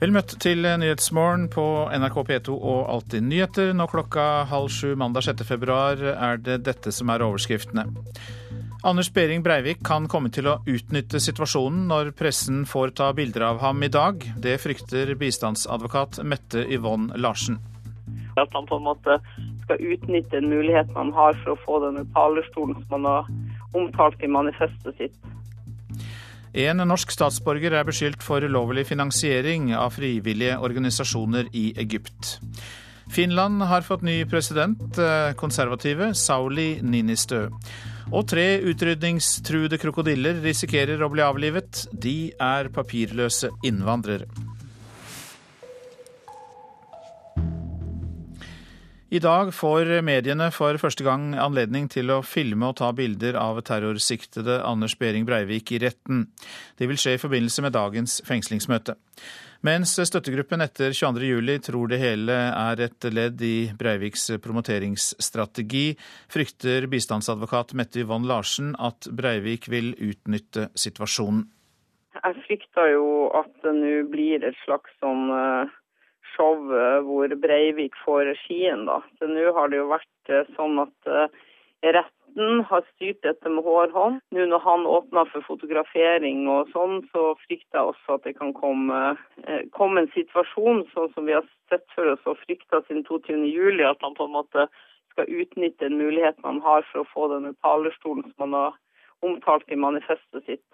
Vel møtt til Nyhetsmorgen på NRK P2 og Alltid nyheter. Nå klokka halv sju mandag 6. februar er det dette som er overskriftene. Anders Behring Breivik kan komme til å utnytte situasjonen når pressen får ta bilder av ham i dag. Det frykter bistandsadvokat Mette Yvonne Larsen. At han på en måte skal utnytte en mulighet man har for å få denne talerstolen som han har omtalt i manifestet sitt. En norsk statsborger er beskyldt for ulovlig finansiering av frivillige organisasjoner i Egypt. Finland har fått ny president, eh, konservative Sauli Ninistø. Og tre utrydningstruede krokodiller risikerer å bli avlivet. De er papirløse innvandrere. I dag får mediene for første gang anledning til å filme og ta bilder av terrorsiktede Anders Behring Breivik i retten. Det vil skje i forbindelse med dagens fengslingsmøte. Mens støttegruppen etter 22.07 tror det hele er et ledd i Breiviks promoteringsstrategi, frykter bistandsadvokat Mette Yvonne Larsen at Breivik vil utnytte situasjonen. Jeg frykter jo at det nå blir et slags sånn uh show hvor Breivik får regien. da. Så Nå har det jo vært eh, sånn at uh, retten har styrt dette med hårhånd. Nå når han åpner for fotografering og sånn, så frykter jeg også at det kan komme, uh, komme en situasjon sånn som vi har sett for oss og frykta siden 22.07, at han på en måte skal utnytte en mulighet man har for å få denne talerstolen som han har omtalt i manifestet sitt.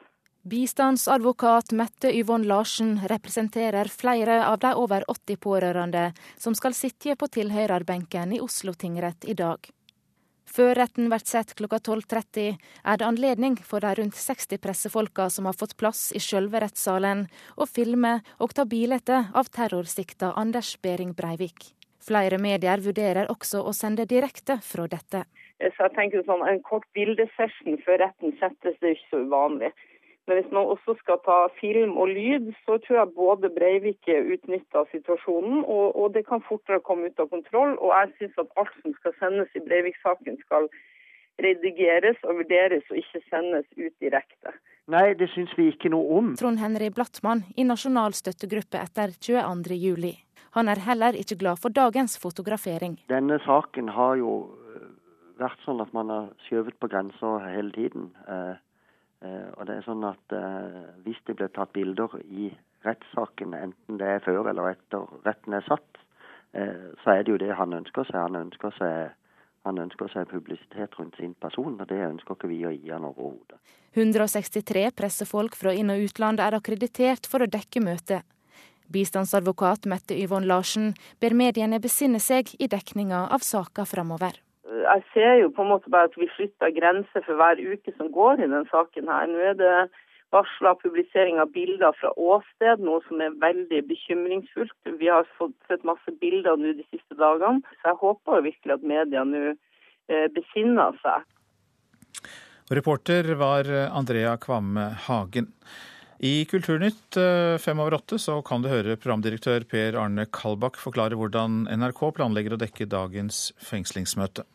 Bistandsadvokat Mette Yvonne Larsen representerer flere av de over 80 pårørende som skal sitte på tilhørerbenken i Oslo tingrett i dag. Før retten blir sett klokka 12.30, er det anledning for de rundt 60 pressefolka som har fått plass i selve rettssalen, å filme og ta bilde av terrorsikta Anders Behring Breivik. Flere medier vurderer også å sende direkte fra dette. Så jeg tenker sånn, En kort bildesession før retten settes, det er ikke så uvanlig. Men hvis man også skal ta film og lyd, så tror jeg både Breivik utnytta situasjonen, og, og, det kan fortere komme ut av kontroll. Og jeg syns at alt som skal sendes i Breivik-saken skal redigeres og vurderes, og ikke sendes ut direkte. Nei, det syns vi ikke noe om. Trond Henry Blattmann i Nasjonal støttegruppe etter 22.07. Han er heller ikke glad for dagens fotografering. Denne saken har jo vært sånn at man har skjøvet på grensa hele tiden. Eh, Eh, og det er sånn at eh, Hvis det blir tatt bilder i rettssaken, enten det er før eller etter retten er satt, eh, så er det jo det han ønsker seg. Han ønsker seg, han ønsker seg publisitet rundt sin person, og det ønsker ikke vi å gi han overhodet. 163 pressefolk fra inn- og utland er akkreditert for å dekke møtet. Bistandsadvokat Mette Yvonne Larsen ber mediene besinne seg i dekninga av saka framover jeg ser jo på en måte bare at vi flytter grenser for hver uke som går i denne saken. her. Nå er det varsla publisering av bilder fra åsted, noe som er veldig bekymringsfullt. Vi har fått sett masse bilder nå de siste dagene, så jeg håper virkelig at media nå eh, besinner seg. Reporter var Andrea Kvamme Hagen. I Kulturnytt eh, fem over åtte så kan du høre programdirektør Per Arne Kalbakk forklare hvordan NRK planlegger å dekke dagens fengslingsmøte.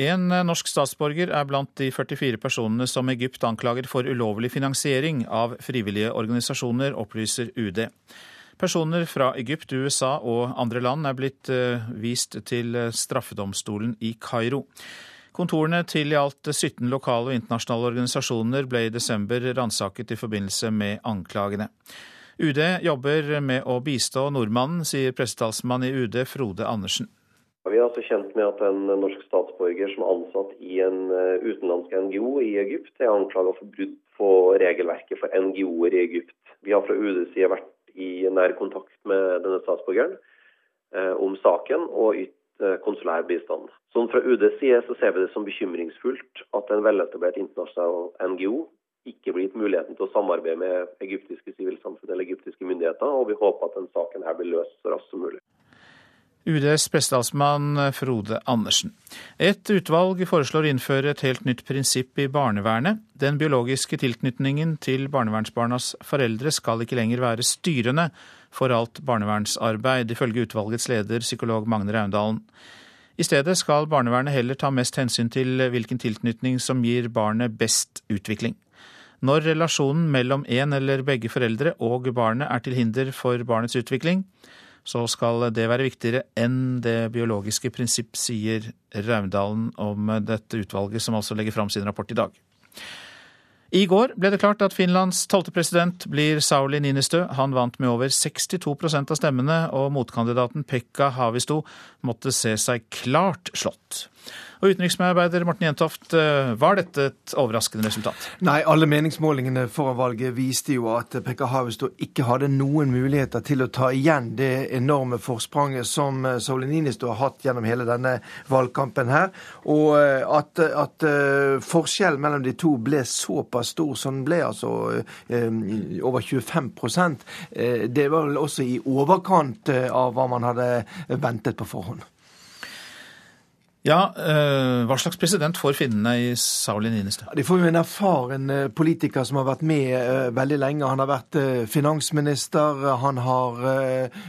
En norsk statsborger er blant de 44 personene som Egypt anklager for ulovlig finansiering av frivillige organisasjoner, opplyser UD. Personer fra Egypt, USA og andre land er blitt eh, vist til straffedomstolen i Kairo. Kontorene til i alt 17 lokale og internasjonale organisasjoner ble i desember ransaket i forbindelse med anklagene. UD jobber med å bistå nordmannen, sier pressetalsmann i UD Frode Andersen. Vi er altså kjent med at en norsk statsborger som er ansatt i en eh, utenlandsk NGO i Egypt, er anklaget for brudd på regelverket for NGO-er i Egypt. Vi har fra UDs side vært i nær kontakt med denne statsborgeren eh, om saken og ytt eh, konsulær bistand. Sånn Fra UDs side så ser vi det som bekymringsfullt at en veletablert internasjonal NGO ikke blir gitt muligheten til å samarbeide med egyptiske sivilsamfunn eller egyptiske myndigheter, og vi håper at denne saken her blir løst så raskt som mulig. UDs pressetalsmann Frode Andersen. Et utvalg foreslår å innføre et helt nytt prinsipp i barnevernet. Den biologiske tilknytningen til barnevernsbarnas foreldre skal ikke lenger være styrende for alt barnevernsarbeid, ifølge utvalgets leder, psykolog Magne Raundalen. I stedet skal barnevernet heller ta mest hensyn til hvilken tilknytning som gir barnet best utvikling. Når relasjonen mellom en eller begge foreldre og barnet er til hinder for barnets utvikling, så skal det være viktigere enn det biologiske prinsipp, sier Raundalen om dette utvalget, som altså legger fram sin rapport i dag. I går ble det klart at Finlands tolvte president blir Sauli Ninistø. Han vant med over 62% av stemmene, og motkandidaten Pekka Havisto måtte se seg klart slått. Og utenriksmedarbeider Morten Jentoft, eh, var dette et overraskende resultat? Nei, alle meningsmålingene foran valget viste jo at Pekka Havestad ikke hadde noen muligheter til å ta igjen det enorme forspranget som eh, Sauli har hatt gjennom hele denne valgkampen her. Og eh, at, at forskjellen mellom de to ble såpass stor som den ble, altså over 25% det var vel også i overkant av hva man hadde ventet på forhånd. Ja, øh, Hva slags president får finnene i Sauli Niinistö? De får jo en erfaren eh, politiker som har vært med øh, veldig lenge. Han har vært finansminister, han har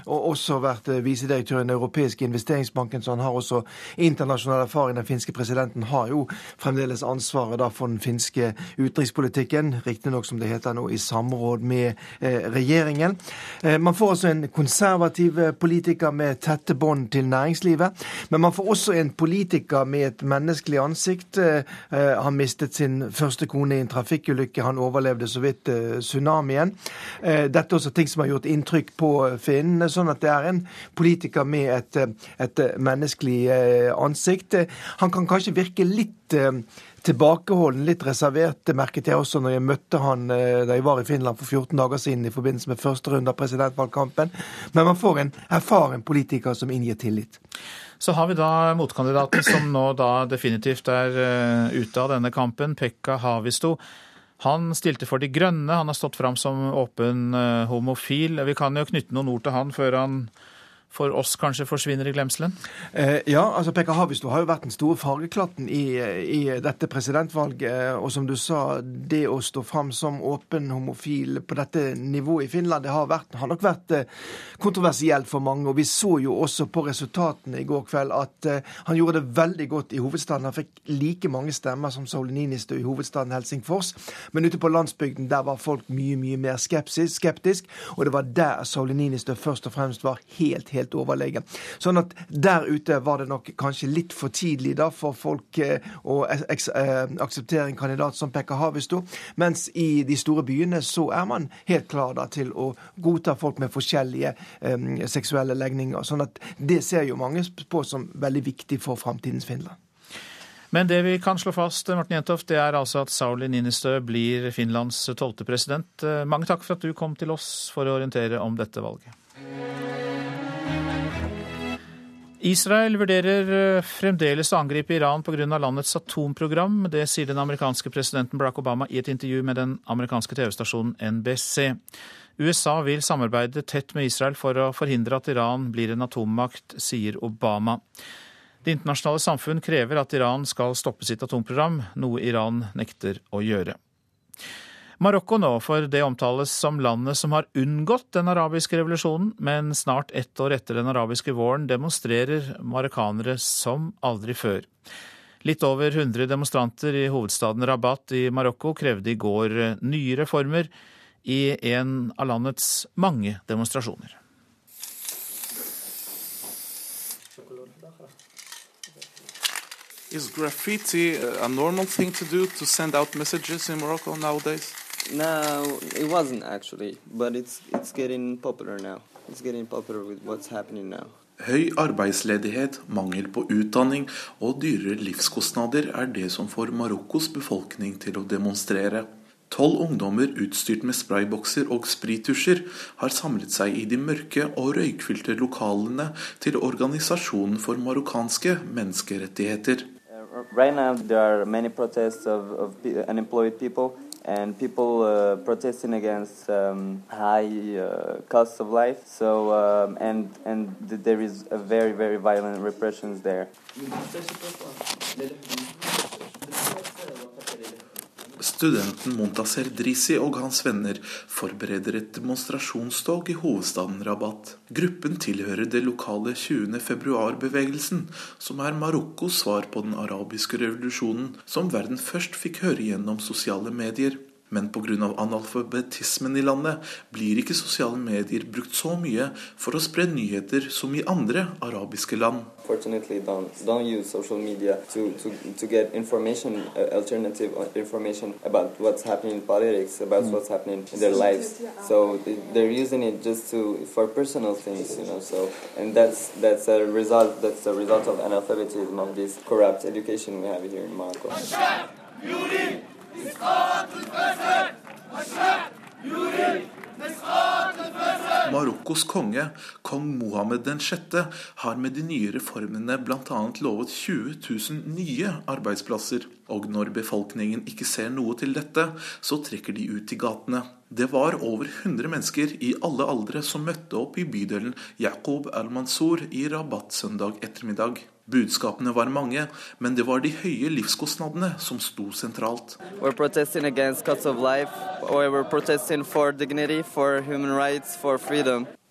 også vært visedirektør i Den europeiske investeringsbanken, så han har også internasjonal erfaring. Den finske presidenten har jo fremdeles ansvaret for den finske utenrikspolitikken, riktignok som det heter nå, i samråd med regjeringen. Man får altså en konservativ politiker med tette bånd til næringslivet, men man får også en politiker politiker med et menneskelig ansikt. Eh, eh, han mistet sin første kone i en trafikkulykke. Han overlevde så vidt eh, tsunamien. Dette er også ting som har gjort inntrykk på finnene. Sånn at det er en politiker med et, et menneskelig ansikt. Han kan kanskje virke litt tilbakeholden, litt reservert. Det merket jeg også når jeg møtte han da jeg var i Finland for 14 dager siden i forbindelse med første runde av presidentvalgkampen. Men man får en erfaren politiker som inngir tillit. Så har vi da motkandidaten som nå da definitivt er eh, ute av denne kampen, Pekka Havisto. Han stilte for De grønne, han har stått fram som åpen eh, homofil. Vi kan jo knytte noen ord til han før han for oss kanskje forsvinner i glemselen? Eh, ja, altså Pekka du har jo vært den store fargeklatten i, i, dette presidentvalget. Og som du sa, det å stå fram som åpen homofil på dette nivået i Finland, det har, vært, har nok vært eh, kontroversielt for mange. Og vi så jo også på resultatene i går kveld at eh, han gjorde det veldig godt i hovedstaden. Han fikk like mange stemmer som Sauli Niinistö i hovedstaden Helsingfors. Men ute på landsbygden der var folk mye, mye mer skeptisk. skeptisk og det var der Sauli Niinistö først og fremst var helt, helt helt overlegen. Sånn at der ute var det nok kanskje litt for tidlig da for folk eh, å eh, akseptere en kandidat som Pekka Havisto, mens i de store byene så er man helt klar da til å godta folk med forskjellige um, seksuelle legninger. Sånn at det ser jo mange på som veldig viktig for framtidens Finland. Men det vi kan slå fast, Morten Jentoft, det er altså at Sauli Ninistø blir Finlands tolvte president. Mange takk for at du kom til oss for å orientere om dette valget. Israel vurderer eh, fremdeles å angripe Iran pga. landets atomprogram. Det sier den amerikanske presidenten Barack Obama i et intervju med den amerikanske TV-stasjonen NBC. USA vil samarbeide tett med Israel for å forhindre at Iran blir en atommakt, sier Obama. Det internasjonale samfunn krever at Iran skal stoppe sitt atomprogram, noe Iran nekter å gjøre. Marokko nå, for det omtales som landet som har unngått den arabiske revolusjonen, men snart ett år etter den arabiske våren demonstrerer marokkanere som aldri før. Litt over 100 demonstranter i hovedstaden Rabat i Marokko krevde i går nye reformer i en av landets mange demonstrasjoner. Is graffiti a normal thing to do to send out messages in Morocco nowadays? No, it wasn't actually, but it's it's getting popular now. It's getting popular with what's happening now. Høy arbeidsledighet, mangel på utdanning og dyrere livskostnader er det som får Marokkos befolkning til å demonstrere. Tolv ungdommer utstyrt med spraybokser og sprittusjer har samlet seg i de mørke og røykfylte lokalene til Organisasjonen for marokkanske menneskerettigheter. Uh, right now, there are many protests of, of unemployed people and people uh, protesting against um, high uh, costs of life. So um, and and th there is a very very violent repressions there. Studenten Montaser Drisi og hans venner forbereder et demonstrasjonstog i hovedstaden Rabat. Gruppen tilhører det lokale 20. februar-bevegelsen, som er Marokkos svar på den arabiske revolusjonen, som verden først fikk høre gjennom sosiale medier. Men pga. analfabetismen i landet blir ikke sosiale medier brukt så mye for å spre nyheter som i andre arabiske land. Fortunately, don't, don't use social media to, to, to get information, uh, alternative information about what's happening in politics, about mm. what's happening in their lives. So they're using it just to for personal things, you know. So and that's that's a result. That's a result of analphabetism of this corrupt education we have here in Morocco. Marokkos konge, kong Mohammed 6., har med de nye reformene bl.a. lovet 20 000 nye arbeidsplasser. Og når befolkningen ikke ser noe til dette, så trekker de ut i gatene. Det var over 100 mennesker i alle aldre som møtte opp i bydelen Yaqub al-Mansour i Rabat søndag ettermiddag. Budskapene var mange, men det var de høye livskostnadene som sto sentralt.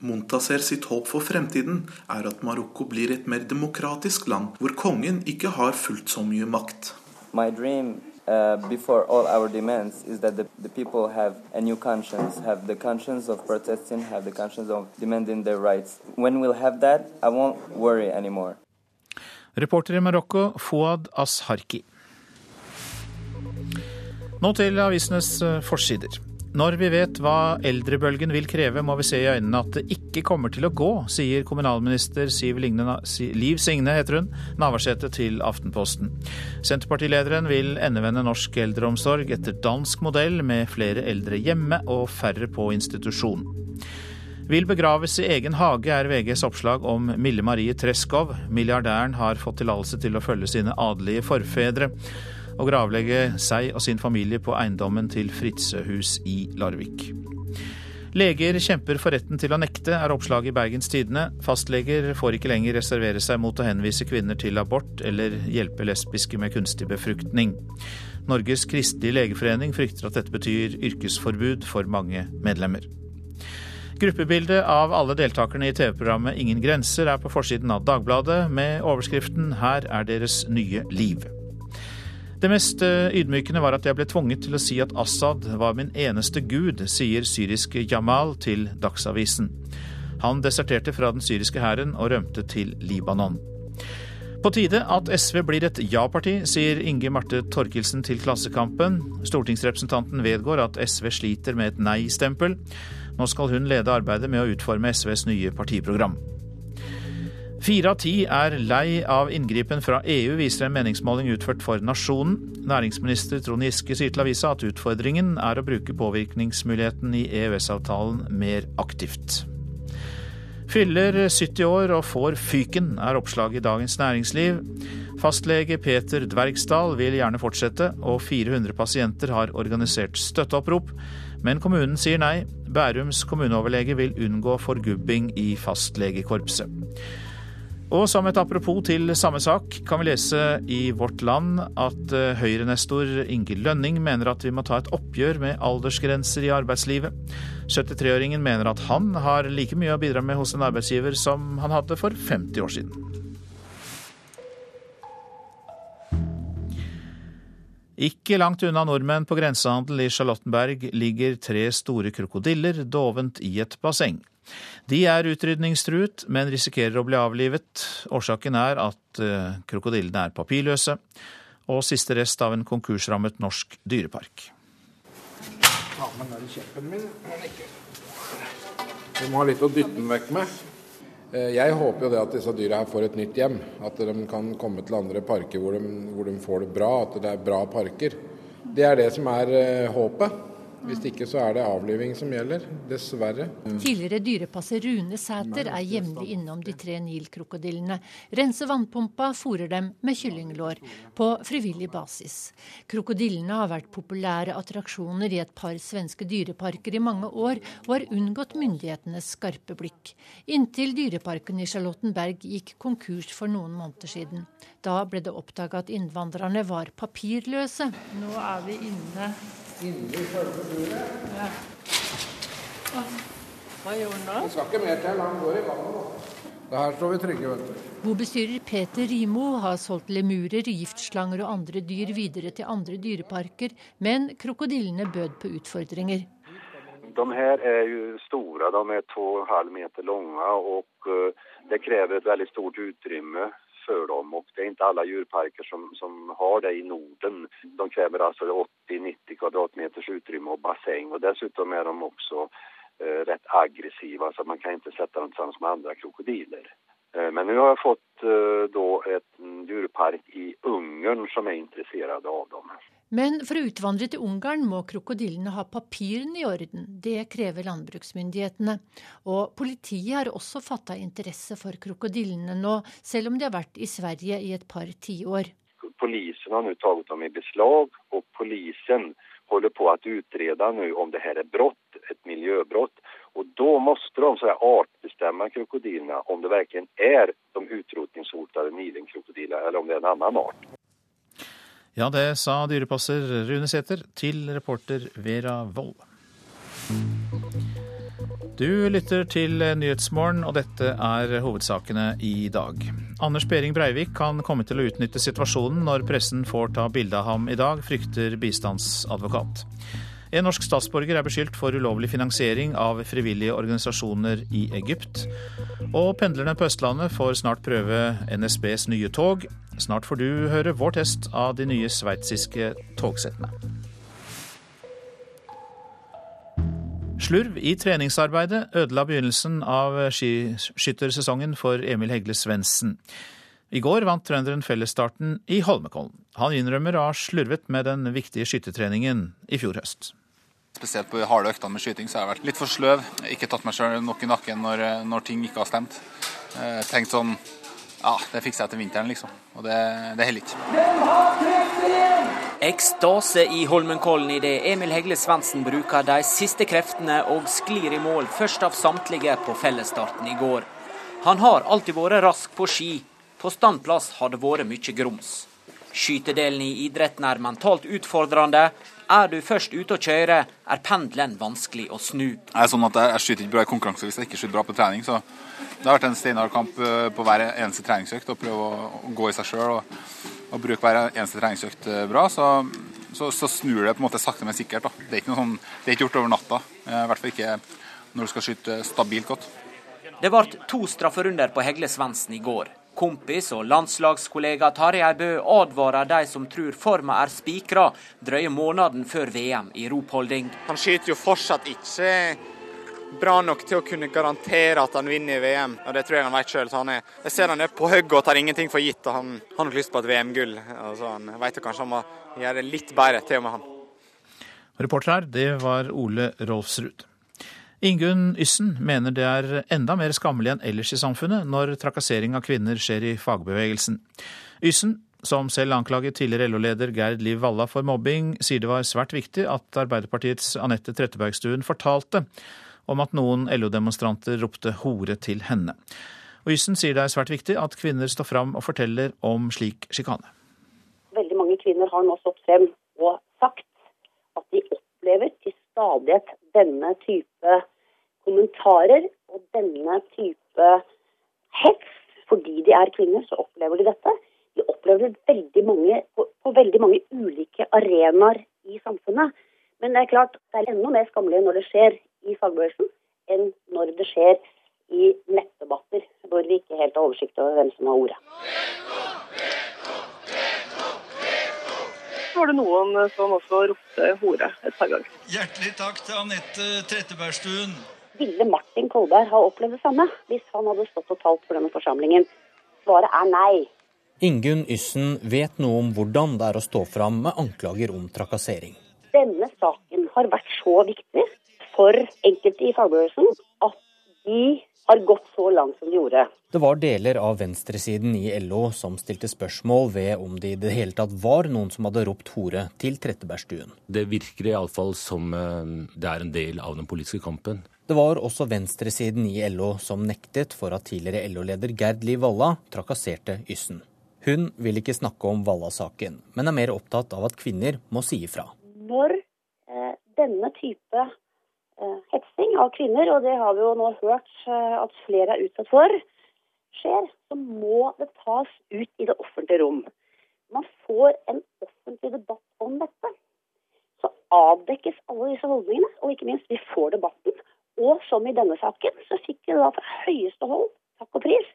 Montaser sitt håp for fremtiden er at Marokko blir et mer demokratisk land, hvor kongen ikke har fullt så mye makt. My dream Uh, before all our demands is that the, the people have a new conscience, have the conscience of protesting, have the conscience of demanding their rights. When we'll have that, I won't worry anymore. Reporter i Marokko, Fouad Asharki. Nå til avisenes eh, forsider. Når vi vet hva eldrebølgen vil kreve, må vi se i øynene at det ikke kommer til å gå, sier kommunalminister Siv Ligne, Liv Signe heter hun, Navarsete til Aftenposten. Senterpartilederen vil endevende norsk eldreomsorg etter dansk modell, med flere eldre hjemme og færre på institusjon. Vil begraves i egen hage, er VGs oppslag om Mille Marie Treskov. Milliardæren har fått tillatelse til å følge sine adelige forfedre og gravlegge seg og sin familie på eiendommen til Fritzøhus i Larvik. Leger kjemper for retten til å nekte, er oppslaget i Bergens Tidende. Fastleger får ikke lenger reservere seg mot å henvise kvinner til abort eller hjelpe lesbiske med kunstig befruktning. Norges kristelige legeforening frykter at dette betyr yrkesforbud for mange medlemmer. Gruppebildet av alle deltakerne i TV-programmet Ingen grenser er på forsiden av Dagbladet med overskriften 'Her er deres nye liv'. Det mest eh, ydmykende var at jeg ble tvunget til å si at Assad var min eneste gud, sier syriske Jamal til Dagsavisen. Han deserterte fra den syriske hæren og rømte til Libanon. På tide at SV blir et ja-parti, sier Inge Marte Torkelsen til Klassekampen. Stortingsrepresentanten vedgår at SV sliter med et nei-stempel. Nå skal hun lede arbeidet med å utforme SVs nye partiprogram. Fire av ti er lei av inngripen fra EU, viser en meningsmåling utført for Nasjonen. Næringsminister Trond Giske sier til avisa at utfordringen er å bruke påvirkningsmuligheten i EØS-avtalen mer aktivt. Fyller 70 år og får fyken, er oppslaget i Dagens Næringsliv. Fastlege Peter Dvergsdal vil gjerne fortsette, og 400 pasienter har organisert støtteopprop. Men kommunen sier nei. Bærums kommuneoverlege vil unngå forgubbing i fastlegekorpset. Og som et apropos til samme sak, kan vi lese i Vårt Land at eh, Høyre-nestor Inge Lønning mener at vi må ta et oppgjør med aldersgrenser i arbeidslivet. 73-åringen mener at han har like mye å bidra med hos en arbeidsgiver som han hadde for 50 år siden. Ikke langt unna nordmenn på grensehandel i Charlottenberg ligger tre store krokodiller dovent i et basseng. De er utrydningstruet, men risikerer å bli avlivet. Årsaken er at eh, krokodillene er papirløse, og siste rest av en konkursrammet norsk dyrepark. Du må ha litt å dytte den vekk med. Eh, jeg håper jo det at disse dyra her får et nytt hjem. At de kan komme til andre parker hvor de, hvor de får det bra. At det er bra parker. Det er det som er eh, håpet. Hvis ikke så er det avliving som gjelder, dessverre. Tidligere dyrepasser Rune Sæter er jevnlig innom de tre Nil-krokodillene. Renser vannpumpa, fôrer dem med kyllinglår. På frivillig basis. Krokodillene har vært populære attraksjoner i et par svenske dyreparker i mange år, og har unngått myndighetenes skarpe blikk. Inntil dyreparken i Charlottenberg gikk konkurs for noen måneder siden. Da ble det oppdaga at innvandrerne var papirløse. Nå er vi inne inni selve buret. Ja. Hva gjorde han da? Det skal ikke mer til. Han går i vannet. Det her står vi trygge, vet du. Bobestyrer Peter Rimo har solgt lemurer, giftslanger og andre dyr videre til andre dyreparker, men krokodillene bød på utfordringer. De her er jo store, de er 2,5 meter lange, og eh, det krever et veldig stort utrymme for dem. Og det er ikke alle djurparker som, som har det i Norden. De krever altså 80-90 kvadratmeters utrymme og basseng. Og dessutom er de også eh, rett aggressiva så man kan ikke sätta dem tillsammans med andre krokodiler. Eh, men nå har jeg fått eh, et djurpark i Ungern som er intresserade av dem. Men for å utvandre til Ungarn må krokodillene ha papirene i orden. Det krever landbruksmyndighetene. Og politiet har også fatta interesse for krokodillene nå, selv om de har vært i Sverige i et par tiår. Polisen har nå tatt dem i beslag, og polisen holder på å utrede nå om det her er brott, et miljøbrott. Og da må de artbestemme krokodillene om det virkelig er de utrotningshotede nilenkrokodillene, eller om det er en annen art. Ja, det sa dyrepasser Rune Sæther til reporter Vera Wold. Du lytter til Nyhetsmorgen, og dette er hovedsakene i dag. Anders Behring Breivik kan komme til å utnytte situasjonen når pressen får ta bilde av ham i dag, frykter bistandsadvokat. En norsk statsborger er beskyldt for ulovlig finansiering av frivillige organisasjoner i Egypt. Og pendlerne på Østlandet får snart prøve NSBs nye tog. Snart får du høre vår test av de nye sveitsiske togsettene. Slurv i treningsarbeidet ødela begynnelsen av skiskyttersesongen for Emil Hegle Svendsen. I går vant trønderen fellesstarten i Holmenkollen. Han innrømmer å ha slurvet med den viktige skyttertreningen i fjor høst. Spesielt på de harde øktene med skyting så har jeg vært litt for sløv. Ikke tatt meg sjøl nok i nakken når, når, ting ikke har stemt. Eh, tenkt sånn Ja, det fikser jeg til vinteren, liksom. Og det, det heller ikke. Ekstase i Holmenkollen idet Emil Hegle Svendsen bruker de siste kreftene og sklir i mål først av samtlige på fellesstarten i går. Han har alltid vært rask på ski. På standplass har det vært mye grums. Skytedelen i idretten er mentalt utfordrende, er du først ute å kjøre, er pendelen vanskelig å snu. Jeg sånn at jeg, skyter ikke bra i konkurranse hvis jeg ikke skyter bra på trening. så Det har vært en steinhard kamp eh, på hver eneste treningsøkt å prøve å, gå i seg sjøl og, og, bruke hver eneste treningsøkt eh, bra. Så, så, så, snur det på en måte sakte, men sikkert. Da. Det er ikke sånn, det er ikke gjort over natta. Eh, I hvert fall ikke når du skal skyte stabilt godt. Det ble to strafferunder på Hegle Svendsen i går. Kompis og landslagskollega Tarjei Bø advarer de som tror forma er spikra drøye måneden før VM i ropholding. Han skyter jo fortsatt ikke bra nok til å kunne garantere at han vinner VM. og Det tror jeg han vet sjøl. Jeg ser han er på hugget og tar ingenting for gitt. og Han har nok lyst på et VM-gull. Altså, han vet kanskje han må gjøre det litt bedre, til og med han. Reporter her, det var Ole Rolfsrud. Ingunn Yssen mener det er enda mer skammelig enn ellers i samfunnet når trakassering av kvinner skjer i fagbevegelsen. Yssen, som selv anklaget tidligere LO-leder Gerd Liv Valla for mobbing, sier det var svært viktig at Arbeiderpartiets Anette Trettebergstuen fortalte om at noen LO-demonstranter ropte hore til henne. Og Yssen sier det er svært viktig at kvinner står fram og forteller om slik sjikane. Veldig mange kvinner har nå stått frem og sagt at de opplever til stadighet denne type kommentarer og denne type hets. Fordi de er kvinner, så opplever de dette. De opplever det veldig mange, på, på veldig mange ulike arenaer i samfunnet. Men det er klart, det er enda mer skammelig når det skjer i fagbevegelsen, enn når det skjer i nettdebatter, hvor vi ikke helt har oversikt over hvem som har ordet. Så var det noen som også ropte hore et par ganger. Hjertelig takk til Anette Trettebergstuen. Ville Martin Kolberg ha opplevd det samme hvis han hadde stått og talt for denne forsamlingen? Svaret er nei. Ingunn Yssen vet noe om hvordan det er å stå fram med anklager om trakassering. Denne saken har vært så viktig for enkelte i fagbevegelsen at de har gått så langt som de gjorde. Det var deler av venstresiden i LO som stilte spørsmål ved om det i det hele tatt var noen som hadde ropt hore til Trettebergstuen. Det virker iallfall som eh, det er en del av den politiske kampen. Det var også venstresiden i LO som nektet for at tidligere LO-leder Gerd Liv Valla trakasserte Yssen. Hun vil ikke snakke om Valla-saken, men er mer opptatt av at kvinner må si ifra. Når eh, denne type eh, hetsing av kvinner, og det har vi jo nå hørt eh, at flere er utsatt for, skjer, så må det tas ut i det offentlige rom. Man får en offentlig debatt om dette. Så avdekkes alle disse holdningene, og ikke minst vi får debatten. Og som i denne saken, så fikk vi da fra høyeste hold, takk og pris,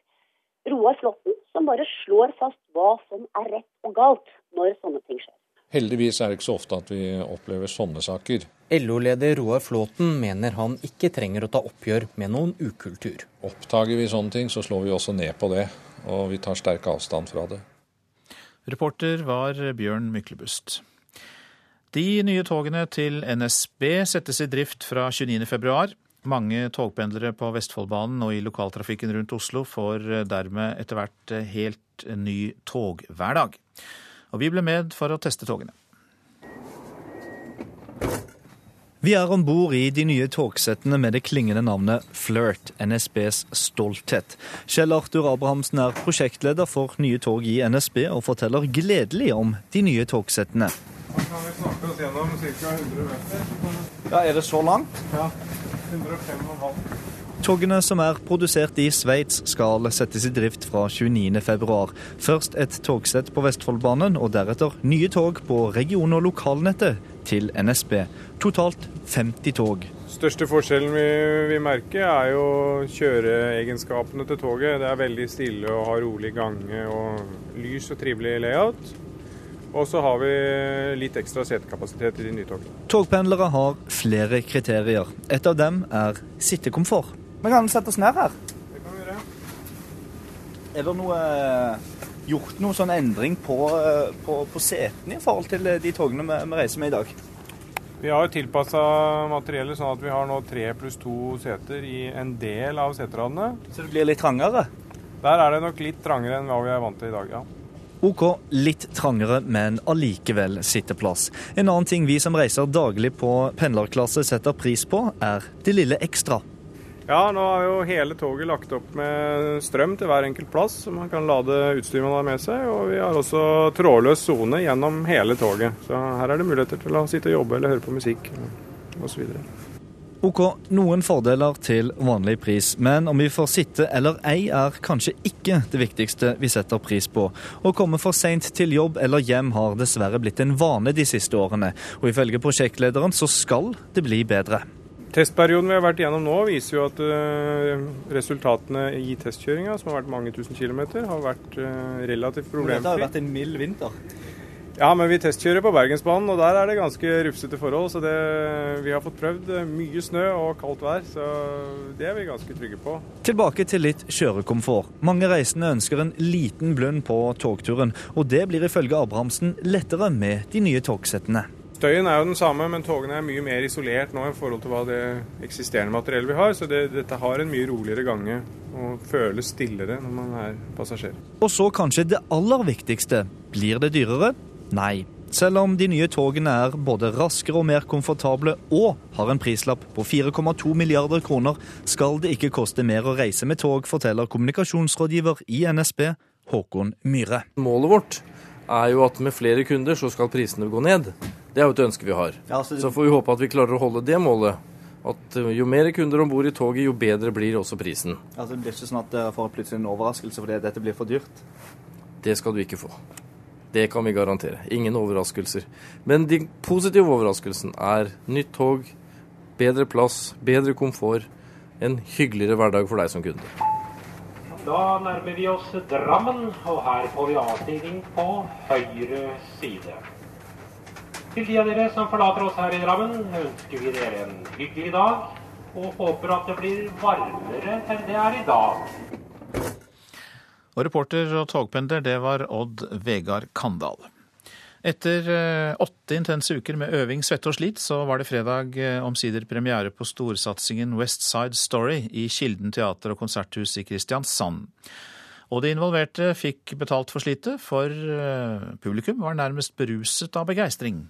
Roar Flåtten, som bare slår fast hva som er rett og galt når sånne ting skjer. Heldigvis er det ikke så ofte at vi opplever sånne saker. LO-leder Roar Flåten mener han ikke trenger å ta oppgjør med noen ukultur. Oppdager vi sånne ting, så slår vi også ned på det. Og vi tar sterk avstand fra det. Reporter var Bjørn Myklebust. De nye togene til NSB settes i drift fra 29.2. Mange togpendlere på Vestfoldbanen og i lokaltrafikken rundt Oslo får dermed etter hvert helt ny toghverdag. Og vi ble med for å teste togene. Vi er om bord i de nye togsettene med det klingende navnet Flirt, NSBs stolthet. Kjell Arthur Abrahamsen er prosjektleder for nye tog i NSB og forteller gledelig om de nye togsettene. Da kan vi snakke oss gjennom ca. 100 meter. Ja, Er det så langt? Ja. 105,5. Togene som er produsert i Sveits skal settes i drift fra 29.2. Først et togsett på Vestfoldbanen, og deretter nye tog på region- og lokalnettet til NSB. Totalt 50 tog. Største forskjellen vi, vi merker er jo kjøreegenskapene til toget. Det er veldig stille og har rolig gange og lys og trivelig layout. Og så har vi litt ekstra setekapasitet i de nye togene. Togpendlere har flere kriterier. Et av dem er sittekomfort. Vi kan sette oss ned her. Det kan vi gjøre. Er det noe gjort noen sånn endring på, på, på setene i forhold til de togene vi, vi reiser med i dag? Vi har tilpassa materiellet sånn at vi har nå tre pluss to seter i en del av seteradene. Så det blir litt trangere? Der er det nok litt trangere enn hva vi er vant til i dag, ja. OK, litt trangere, men allikevel sitteplass. En annen ting vi som reiser daglig på pendlerklasse setter pris på, er det lille ekstra. Ja, nå er jo hele toget lagt opp med strøm til hver enkelt plass, så man kan lade utstyret man har med seg. Og vi har også trådløs sone gjennom hele toget. Så her er det muligheter til å sitte og jobbe eller høre på musikk osv. OK, noen fordeler til vanlig pris, men om vi får sitte eller ei er kanskje ikke det viktigste vi setter pris på. Å komme for seint til jobb eller hjem har dessverre blitt en vane de siste årene, og ifølge prosjektlederen så skal det bli bedre. Testperioden vi har vært igjennom nå, viser jo at uh, resultatene i testkjøringa, som har vært mange tusen kilometer, har vært uh, relativt problemfri. Dette har vært en mild vinter? Ja, men vi testkjører på Bergensbanen, og der er det ganske rufsete forhold. Så det, vi har fått prøvd mye snø og kaldt vær, så det er vi ganske trygge på. Tilbake til litt kjørekomfort. Mange reisende ønsker en liten blund på togturen, og det blir ifølge Abrahamsen lettere med de nye togsettene. Støyen er jo den samme, men togene er mye mer isolert nå i forhold til hva det eksisterende materiellet vi har. Så det, dette har en mye roligere gange og føles stillere når man er passasjer. Og så kanskje det aller viktigste. Blir det dyrere? Nei. Selv om de nye togene er både raskere og mer komfortable og har en prislapp på 4,2 milliarder kroner, skal det ikke koste mer å reise med tog, forteller kommunikasjonsrådgiver i NSB, Håkon Myhre. Målet vårt er jo at med flere kunder så skal prisene gå ned. Det er jo et ønske vi har. Ja, så... så får vi håpe at vi klarer å holde det målet. At jo mer kunder om bord i toget, jo bedre blir også prisen. Altså, det blir ikke sånn at dere får plutselig en overraskelse fordi dette blir for dyrt? Det skal du ikke få. Det kan vi garantere. Ingen overraskelser. Men de positive overraskelsen er nytt tog, bedre plass, bedre komfort, en hyggeligere hverdag for deg som kunde. Da nærmer vi oss Drammen, og her får vi avstigning på høyre side. Til de av dere som forlater oss her i Drammen, ønsker vi dere en hyggelig dag, og håper at det blir varmere enn det er i dag. Og reporter og togpendler, det var Odd Vegard Kandal. Etter åtte intense uker med øving, svette og slit, så var det fredag omsider premiere på storsatsingen West Side Story i Kilden teater og konserthus i Kristiansand. Og de involverte fikk betalt for slitet, for publikum var nærmest beruset av begeistring.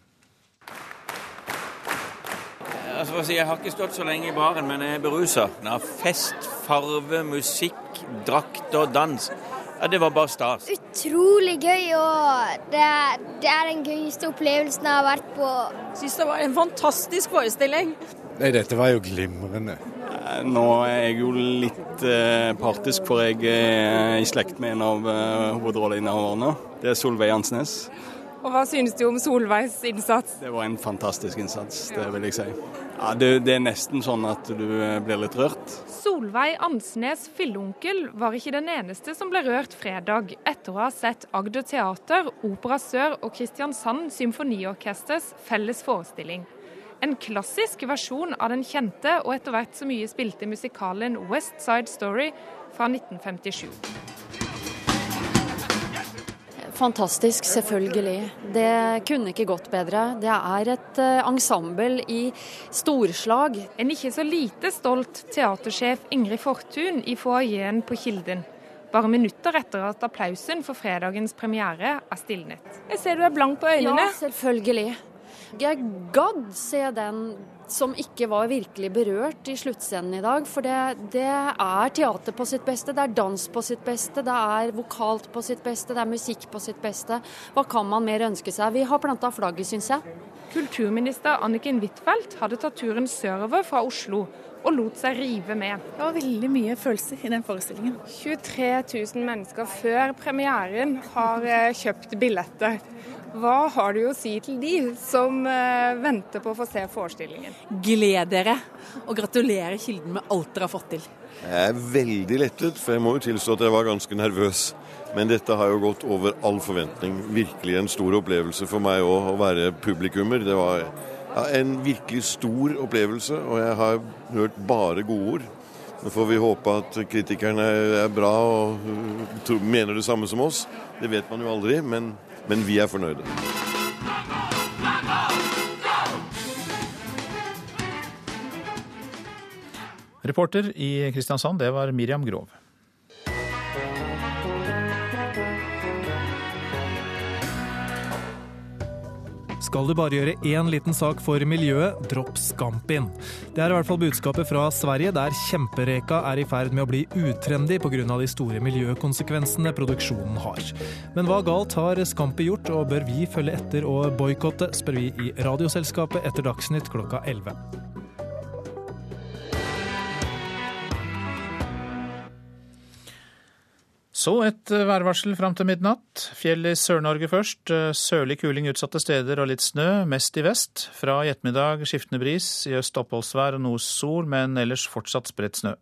Altså, jeg har ikke stått så lenge i baren, men jeg er berusa. Er fest, farve, musikk, drakt og dans. Ja, Det var bare stas. Utrolig gøy, og det er, det er den gøyeste opplevelsen jeg har vært på. Syns det var en fantastisk forestilling. Nei, dette var jo glimrende. Nå er jeg jo litt eh, partisk, for jeg er i slekt med en av eh, hovedrolleinnehaverne. Det er Solveig Ansnes. Og Hva synes du om Solveigs innsats? Det var en fantastisk innsats, det vil jeg si. Ja, det, det er nesten sånn at du eh, blir litt rørt. Solveig Ansnes Fillonkel var ikke den eneste som ble rørt fredag, etter å ha sett Agder Teater, Opera Sør og Kristiansand Symfoniorkesters felles forestilling. En klassisk versjon av den kjente og etter hvert så mye spilte musikalen West Side Story fra 1957. Fantastisk, selvfølgelig. Det kunne ikke gått bedre. Det er et uh, ensemble i storslag. En ikke så lite stolt teatersjef Ingrid Fortun i foajeen på Kilden. Bare minutter etter at applausen for fredagens premiere er stilnet. Jeg ser du er blank på øynene. Ja, selvfølgelig. Jeg gadd se den som ikke var virkelig berørt i sluttscenen i dag. For det, det, er teater på sitt beste, det er dans på sitt beste, det er vokalt på sitt beste, det er musikk på sitt beste. Hva kan man mer ønske seg? Vi har planta flagget, syns jeg. Kulturminister Anniken Huitfeldt hadde tatt turen sørover fra Oslo og lot seg rive med. Det var veldig mye følelser i den forestillingen. 23 000 mennesker før premieren har eh, kjøpt billetter. Hva har du å si til de som uh, venter på å få se forestillingen? Gled dere, og gratulerer Kilden med alt dere har fått til. Jeg er veldig lettet, for jeg må jo tilstå at jeg var ganske nervøs. Men dette har jo gått over all forventning. Virkelig en stor opplevelse for meg òg å være publikummer. Det var ja, en virkelig stor opplevelse, og jeg har hørt bare gode ord. Nå får vi håpe at kritikerne er bra og mener det samme som oss. Det vet man jo aldri, men men vi er fornøyde. Reporter i Kristiansand, det var Miriam Grov. Skal du bare gjøre én liten sak for miljøet, dropp Skampin. Det er i hvert fall budskapet fra Sverige, der kjempereka er i ferd med å bli utrendy pga. de store miljøkonsekvensene produksjonen har. Men hva galt har Scampi gjort, og bør vi følge etter og boikotte, spør vi i Radioselskapet etter Dagsnytt klokka 11. Så et eh, værvarsel fram til midnatt. Fjell i Sør-Norge først. Eh, sørlig kuling utsatte steder og litt snø, mest i vest. Fra i ettermiddag skiftende bris, i øst oppholdsvær og noe sol, men ellers fortsatt spredt snø.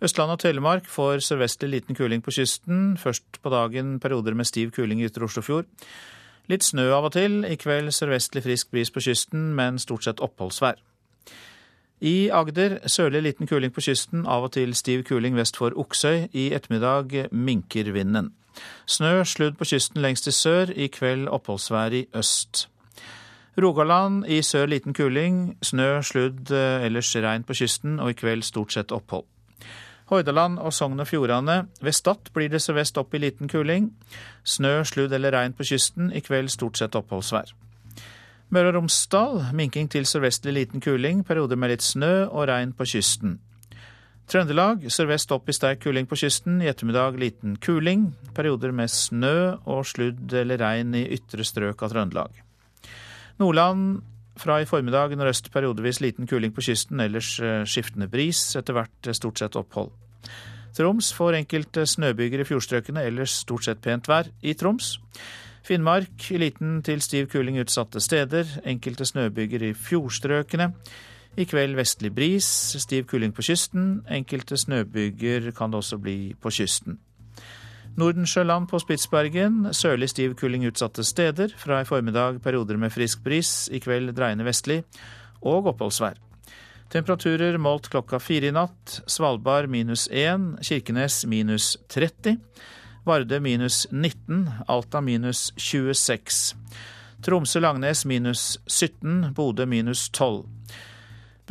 Østland og Telemark får sørvestlig liten kuling på kysten. Først på dagen perioder med stiv kuling i ytre Oslofjord. Litt snø av og til. I kveld sørvestlig frisk bris på kysten, men stort sett oppholdsvær. I Agder sørlig liten kuling på kysten, av og til stiv kuling vest for Oksøy. I ettermiddag minker vinden. Snø, sludd på kysten lengst i sør, i kveld oppholdsvær i øst. Rogaland i sør liten kuling, snø, sludd, eh, ellers regn på kysten, og i kveld stort sett opphold. Hordaland og Sogn og Fjordane. Ved Stad blir det sørvest opp i liten kuling. Snø, sludd eller regn på kysten, i kveld stort sett oppholdsvær. Møre og Romsdal minking til sørvestlig liten kuling, perioder med litt snø og regn på kysten. Trøndelag sørvest opp i sterk kuling på kysten, i ettermiddag liten kuling, perioder med snø og sludd eller regn i ytre strøk av Trøndelag. Nordland fra i formiddag nordøst periodevis liten kuling på kysten, ellers eh, skiftende bris, etter hvert eh, stort sett opphold. Troms får enkelte snøbyger i fjordstrøkene, ellers stort sett pent vær i Troms. Finnmark liten til stiv kuling utsatte steder. Enkelte snøbyger i fjordstrøkene. I kveld vestlig bris, stiv kuling på kysten. Enkelte snøbyger kan det også bli på kysten. Nordensjøland på Spitsbergen. Sørlig stiv kuling utsatte steder. Fra i formiddag perioder med frisk bris. I kveld dreiende vestlig og oppholdsvær. Temperaturer målt klokka fire i natt. Svalbard minus 1, Kirkenes minus 30. Vardø minus 19, Alta minus 26. Tromsø-Langnes minus 17, Bodø minus 12.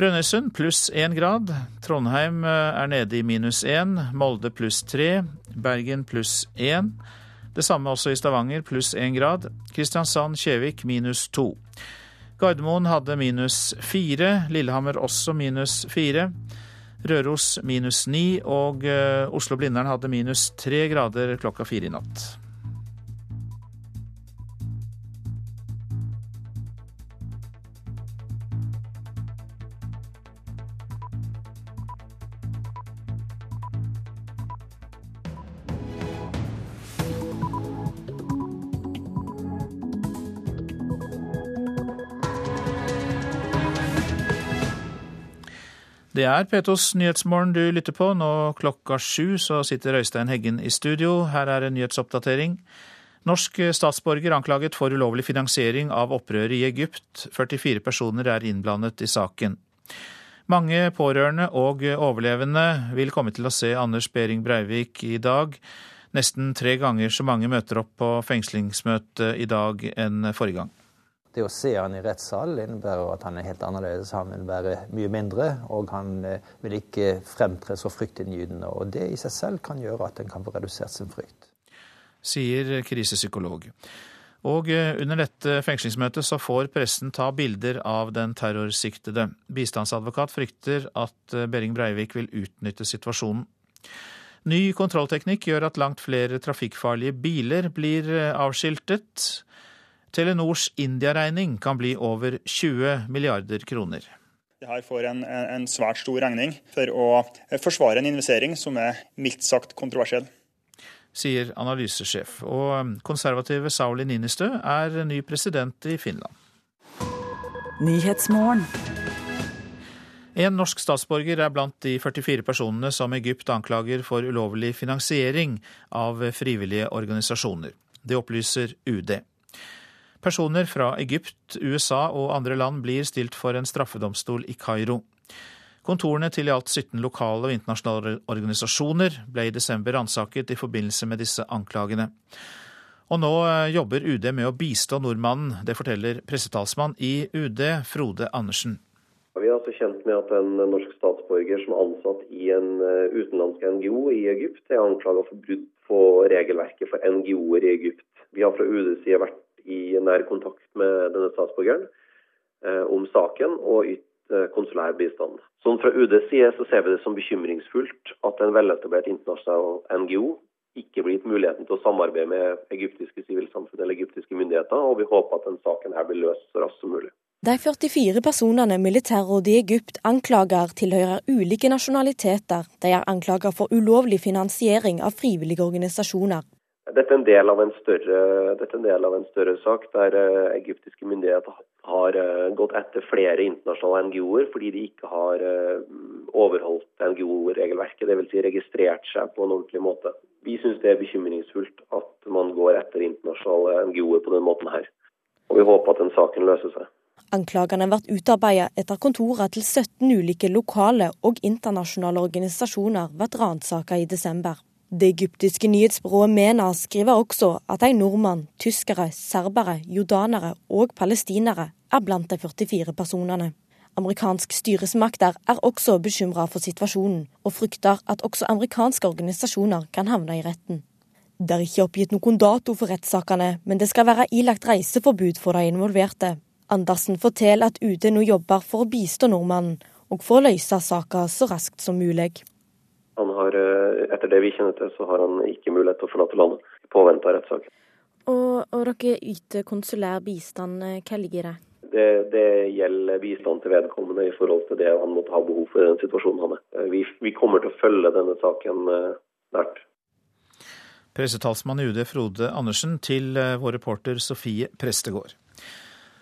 Brønnøysund pluss 1 grad. Trondheim eh, er nede i minus 1. Molde pluss 3. Bergen pluss 1. Det samme også i Stavanger, pluss 1 grad. Kristiansand-Kjevik minus 2. Gardermoen hadde minus 4. Lillehammer også minus 4. Røros minus ni, og eh, Oslo-Blindern hadde minus tre grader klokka fire i natt. Det er P2s Nyhetsmorgen du lytter på. Nå klokka sju så sitter Øystein Heggen i studio. Her er en nyhetsoppdatering. Norsk statsborger anklaget for ulovlig finansiering av opprøret i Egypt. 44 personer er innblandet i saken. Mange pårørende og overlevende vil komme til å se Anders Behring Breivik i dag. Nesten tre ganger så mange møter opp på fengslingsmøte i dag enn forrige gang. Det å se han i rettssal innebærer at han er helt annerledes. Han vil være mye mindre, og han eh, vil ikke fremtre så fryktinngytende. Og det i seg selv kan gjøre at en kan få redusert sin frykt. Sier krisepsykolog. Og eh, under dette fengslingsmøtet så får pressen ta bilder av den terrorsiktede. Bistandsadvokat frykter at eh, Behring Breivik vil utnytte situasjonen. Ny kontrollteknikk gjør at langt flere trafikkfarlige biler blir avskiltet. Telenors India-regning kan bli over 20 milliarder kroner. Det her får en, en, svært stor regning for å forsvare en investering som er mildt sagt kontroversiell. Sier analysesjef. Og konservative Sauli Ninistø er ny president i Finland. En norsk statsborger er blant de 44 personene som Egypt anklager for ulovlig finansiering av frivillige organisasjoner. Det opplyser UD. Personer fra Egypt, USA og andre land blir stilt for en straffedomstol i Kairo. Kontorene til i alt 17 lokale og internasjonale organisasjoner ble i desember ransaket i forbindelse med disse anklagene. Og nå eh, jobber UD med å bistå nordmannen. Det forteller pressetalsmann i UD, Frode Andersen. Vi er altså kjent med at en norsk statsborger som er ansatt i en eh, utenlandsk NGO i Egypt, er anklaget for brudd på regelverket for NGO-er i Egypt. Vi har fra UDs side vært i nær kontakt med denne statsborgeren eh, om saken og ytt eh, konsulær bistand. Sånn Fra UDs side så ser vi det som bekymringsfullt at en veletablert internasjonal NGO ikke blir gitt muligheten til å samarbeide med egyptiske sivilsamfunn eller egyptiske myndigheter, og vi håper at denne saken her blir løst så raskt som mulig. De 44 personene militærrådet i Egypt anklager, tilhører ulike nasjonaliteter. De er anklaget for ulovlig finansiering av frivillige organisasjoner. Dette er en del av en større, av en større sak der uh, egyptiske myndigheter har uh, gått etter flere internasjonale NGO-er fordi de ikke har uh, overholdt NGO-regelverket, dvs. Si registrert seg på en ordentlig måte. Vi syns det er bekymringsfullt at man går etter internasjonale NGO-er på den måten her. Og vi håper at den saken løser seg. Anklagene vært utarbeidet etter kontorene til 17 ulike lokale og internasjonale organisasjoner ble ransaket i desember. Det egyptiske nyhetsbyrået MENA skriver også at en nordmann, tyskere, serbere, jordanere og palestinere er blant de 44 personene. Amerikansk styresmakter er også bekymra for situasjonen, og frykter at også amerikanske organisasjoner kan havne i retten. Det er ikke oppgitt noen dato for rettssakene, men det skal være ilagt reiseforbud for de involverte. Andersen forteller at UD nå jobber for å bistå nordmannen, og for å løse saka så raskt som mulig. Han har, eh, etter det vi kjenner til, så har han ikke mulighet til å forlate landet i påvente av rettssak. Og, og, dere yter konsulær bistand, eh, hva ligger det? det? Det gjelder bistand til vedkommende i forhold til det han måtte ha behov for i den situasjonen han er. Eh, vi, vi kommer til å følge denne saken nært. Pressetalsmann i UD Frode Andersen til vår reporter Sofie Prestegård.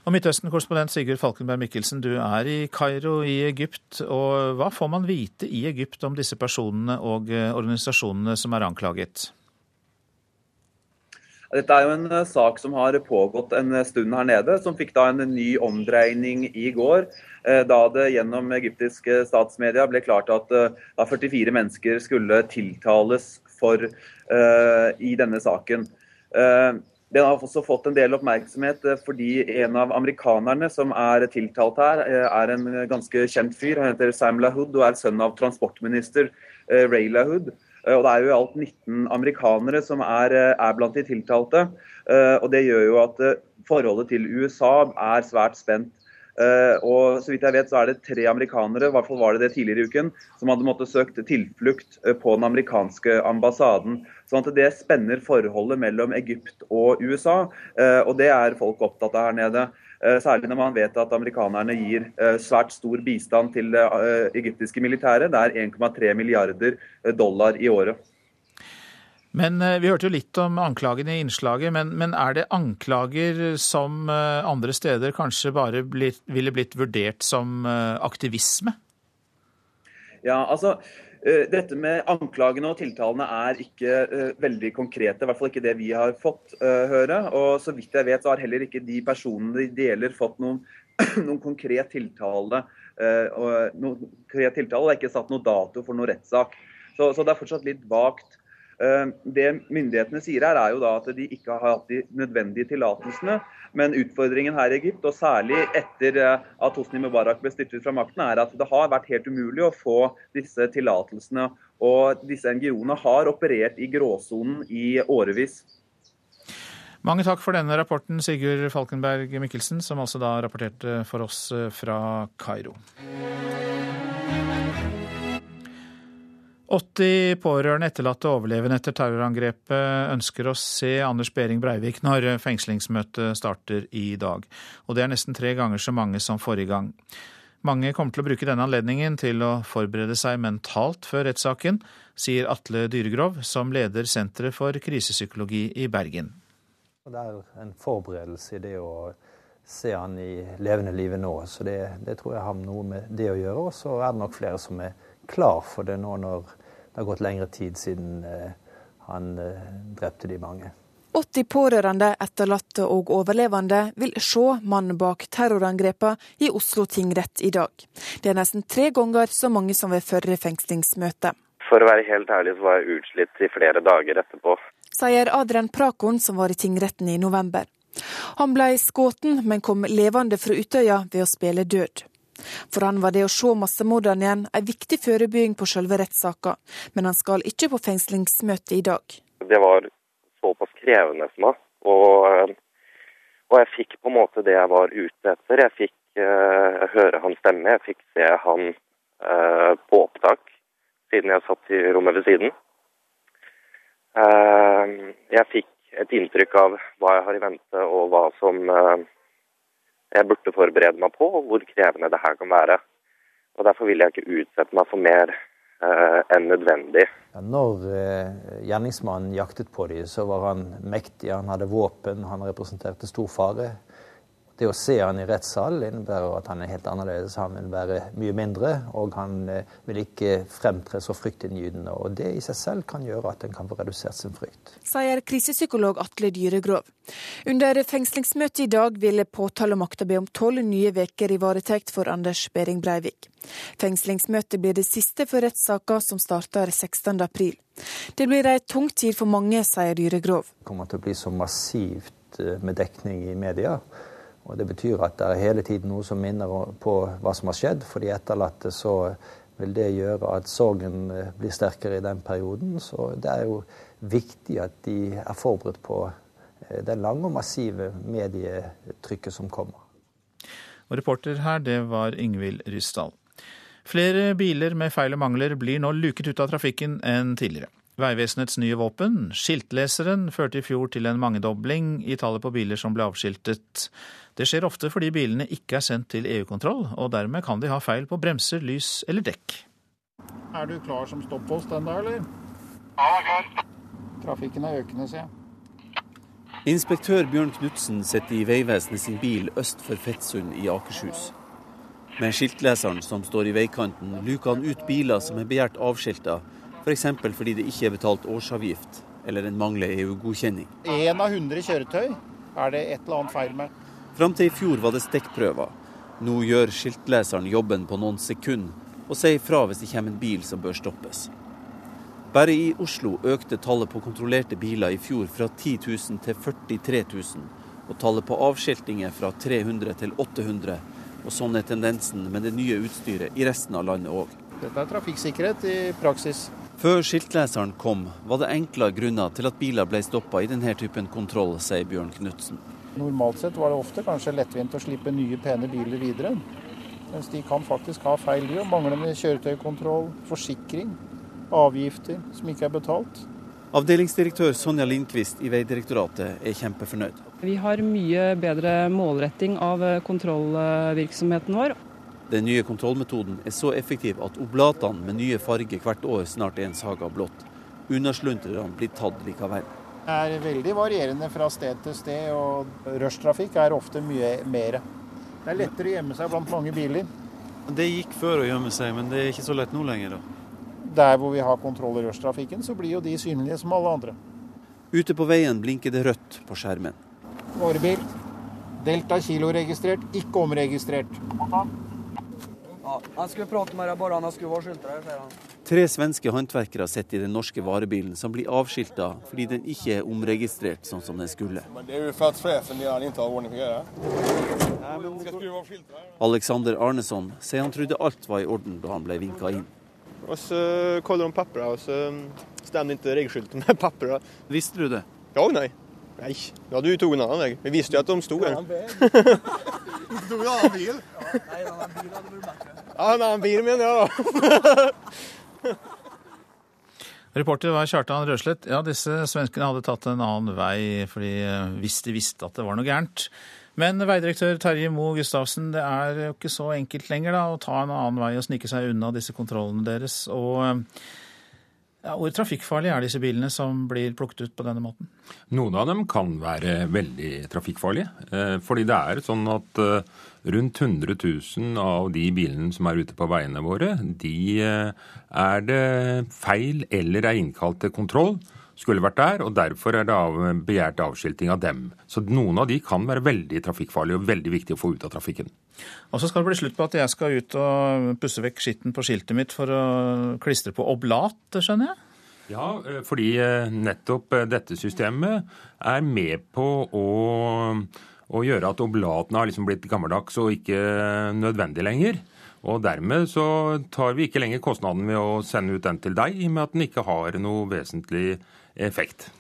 Og Midtøsten-korrespondent Sigurd Falkenberg Mikkelsen, du er i Kairo i Egypt. og Hva får man vite i Egypt om disse personene og eh, organisasjonene som er anklaget? Dette er jo en eh, sak som har pågått en stund her nede, som fikk da en ny omdreining i går. Eh, da det gjennom egyptiske statsmedia ble klart at 44 mennesker skulle tiltales for, uh, i denne saken. Uh, den har også fått en del oppmerksomhet eh, fordi en av amerikanerne som er tiltalt her, eh, er en ganske kjent fyr. Han heter Sam LaHood og er sønn av transportminister eh, Ray LaHood. Og Det er jo i alt 19 amerikanere som er, er blant de tiltalte. og Det gjør jo at forholdet til USA er svært spent. Og så vidt jeg vet så er det tre amerikanere i hvert fall var det det tidligere i uken, som hadde måttet søkt tilflukt på den amerikanske ambassaden. Sånn at Det spenner forholdet mellom Egypt og USA, uh, og det er folk opptatt av her nede. Særlig når man vet at amerikanerne gir svært stor bistand til det egyptiske militæret. Det er 1,3 milliarder dollar i året. Men eh, Vi hørte jo litt om anklagene i innslaget, men, men er det anklager som eh, andre steder kanskje bare blitt, ville blitt vurdert som eh, aktivisme? Ja, altså, Dette med anklagene og tiltalene er ikke uh, veldig konkrete. I hvert fall ikke det vi har fått uh, høre. Og så vidt jeg vet, så har heller ikke de personene det gjelder fått noen, noen konkret tiltale. og noen konkret tiltale. Det er ikke satt noe dato for noen rettssak. Så, så det er fortsatt litt vagt. Det myndighetene sier her, er jo da at de ikke har hatt de nødvendige tillatelsene. Men utfordringen her i Egypt, og særlig etter at Hosni Mubarak ble styrtet fra makten, er at det har vært helt umulig å få disse tillatelsene. Og disse NGO-ene har operert i gråsonen i årevis. Mange takk for denne rapporten, Sigurd Falkenberg Mikkelsen, som altså da rapporterte for oss fra Kairo. 80 pårørende, etterlatte og overlevende etter terrorangrepet ønsker å se Anders Behring Breivik når fengslingsmøtet starter i dag. Og det er nesten tre ganger så mange som forrige gang. Mange kommer til å bruke denne anledningen til å forberede seg mentalt før rettssaken, sier Atle Dyregrov, som leder Senteret for krisepsykologi i Bergen. Det er en forberedelse i det å se han i levende livet nå, så det, det tror jeg har noe med det å gjøre. Og så er det nok flere som er klar for det nå når det har gått lengre tid siden eh, han eh, drepte de mange. 80 pårørende, etterlatte og overlevende vil se mannen bak terrorangrepene i Oslo tingrett i dag. Det er nesten tre ganger så mange som ved forrige fengslingsmøte. For å være helt ærlig så var jeg utslitt i flere dager etterpå. Sier Adrian Prakon, som var i tingretten i november. Han ble skutt, men kom levende fra Utøya ved å spille død. For han var det å se massemorderen igjen ei viktig forebygging på selve rettssaka, men han skal ikke på fengslingsmøte i dag. Det var såpass krevende for meg, og, og, jeg fikk på en måte det jeg var ute etter. Jeg fikk uh, høre hans stemme, jeg fikk se han uh, på opptak, siden jeg satt i rommet ved siden. Uh, jeg fikk et inntrykk av hva jeg har i vente, og hva som jeg burde forberede meg på, og hvor krevende det her kan være. Og Derfor vil jeg ikke utsette meg for mer eh, enn nødvendig. Ja, når eh, gjerningsmannen jaktet på dem, så var han mektig, han hadde våpen, han representerte stor fare. Det å se han i rettssal innebærer at han er helt annerledes. Han vil være mye mindre, og han eh, vil ikke fremtre så fryktinngytende. Og det i seg selv kan gjøre at en kan få redusert sin frykt. Sier krisepsykolog Atle Dyregrov. Under fengslingsmøtet i dag ville påtalemakta be om tolv nye veker i varetekt for Anders Behring Breivik. Fengslingsmøtet blir det siste for rettssaka, som starter 16.4. Det blir ei tung tid for mange, sier Dyregrov. Det kommer til å bli så massivt eh, med dekning i media og Det betyr at det er hele tiden noe som minner på hva som har skjedd. For de etterlatte så vil det gjøre at sorgen eh, blir sterkere i den perioden. Så det er jo viktig at de er forberedt på eh, det lange og massive medietrykket som kommer. Og reporter her, det var Ingvild Ryssdal. Flere biler med feil og mangler blir nå luket ut av trafikken enn tidligere. Vegvesenets nye våpen, skiltleseren, førte i fjor til en mangedobling i tallet på biler som ble avskiltet. Det skjer ofte fordi bilene ikke er sendt til EU-kontroll, og dermed kan de ha feil på bremser, lys eller dekk. Er du klar som stoppost den da, eller? Ja, klar. Trafikken er økende, sier jeg. Inspektør Bjørn Knutsen sitter i Vegvesenet sin bil øst for Fettsund i Akershus. Med skiltleseren som står i veikanten, luker han ut biler som er begjært avskilta F.eks. For fordi det ikke er betalt årsavgift eller en mangler EU-godkjenning. Én av 100 kjøretøy er det et eller annet feil med. Fram til i fjor var det stikkprøver. Nå gjør skiltleseren jobben på noen sekunder og sier fra hvis det kommer en bil som bør stoppes. Bare i Oslo økte tallet på kontrollerte biler i fjor fra 10 000 til 43 000, og tallet på avskiltinger fra 300 til 800. Og sånn er tendensen med det nye utstyret i resten av landet òg. Dette er trafikksikkerhet i praksis. Før skiltleseren kom, var det enklere grunner til at biler ble stoppa i denne typen kontroll, sier Bjørn Knutsen. Normalt sett var det ofte kanskje lettvint å slippe nye, pene biler videre. Mens de kan faktisk ha feil liv. Manglende kjøretøykontroll, forsikring, avgifter som ikke er betalt. Avdelingsdirektør Sonja Lindqvist i Vegdirektoratet er kjempefornøyd. Vi har mye bedre målretting av kontrollvirksomheten vår. Den nye kontrollmetoden er så effektiv at oblatene med nye farger hvert år snart er en saga blått. Unnasluntrerne blir tatt likevel. Er veldig varierende fra sted til sted, og rushtrafikk er ofte mye mer. Det er lettere å gjemme seg blant mange biler. Det gikk før å gjemme seg, men det er ikke så lett nå lenger. da. Der hvor vi har kontroll i rushtrafikken, så blir jo de synlige som alle andre. Ute på veien blinker det rødt på skjermen. Varebil. Delta kilo-registrert, ikke omregistrert. Ja, han skulle prate med deg bare han skulle være skilter sier han. Tre svenske håndverkere sitter i den norske varebilen som blir avskilta fordi den ikke er omregistrert sånn som den skulle. Det er jo for at sjefen gjerne ikke har ordning på gjøre. Alexander Arneson sier han trodde alt var i orden da han ble vinka inn. Og så kollar de papperna og så stämde ikke regelskiltet med papperna. Visste du det? Ja, nei. Nei, ja, du tog en annen vei. Vi visste jo at de sto her. Du tog en annen bil? Nei, en annen bil hadde vært bedre. Ja, en annen bil mener jeg da. Reporter var Kjartan Røslett. Ja, disse svenskene hadde tatt en annen vei fordi eh, hvis de visste at det var noe gærent. Men veidirektør Terje Moe Gustavsen, det er jo ikke så enkelt lenger da, å ta en annen vei og snike seg unna disse kontrollene deres. Og eh, ja, hvor trafikkfarlige er disse bilene som blir plukket ut på denne måten? Noen av dem kan være veldig trafikkfarlige. eh, Fordi det er sånn at rundt 100 000 av de bilene som er ute på veiene våre, de eh, er det feil eller er innkalt til kontroll. Skulle vært der, og derfor er det av, begjært avskilting av dem. Så noen av de kan være veldig trafikkfarlige og veldig viktige å få ut av trafikken. Og så skal det bli slutt på at jeg skal ut og pusse vekk skitten på skiltet mitt for å klistre på oblat, skjønner jeg? Ja, eh, fordi eh, nettopp dette systemet er med på å, å gjøre at oblatene har liksom blitt gammeldags og ikke nødvendig lenger. Og dermed så tar vi ikke lenger kostnaden med å sende ut den til deg, i og med at den ikke har noe vesentlig effekt.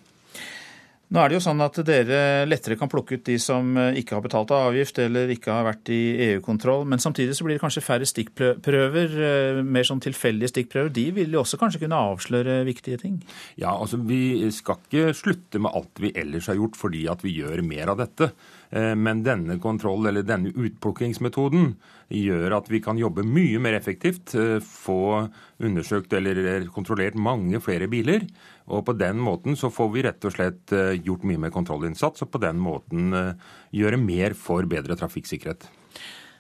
Nå er det jo sånn at dere lettere kan plukke ut de som eh, ikke har betalt av avgift eller ikke har vært i EU-kontroll, men samtidig så blir det kanskje færre stikkprøver, eh, mer sånn tilfeldige stikkprøver. De vil jo også kanskje kunne avsløre viktige ting? Ja, altså vi skal ikke slutte med alt vi ellers har gjort fordi at vi gjør mer av dette. Eh, Men denne kontroll- eller denne utplukkingsmetoden gjør at vi kan jobbe mye mer effektivt, eh, få undersøkt eller kontrollert mange flere biler. Og på den måten så får vi rett og slett eh, gjort mye mer kontrollinnsats, og på den måten gjøre mer for bedre trafikksikkerhet.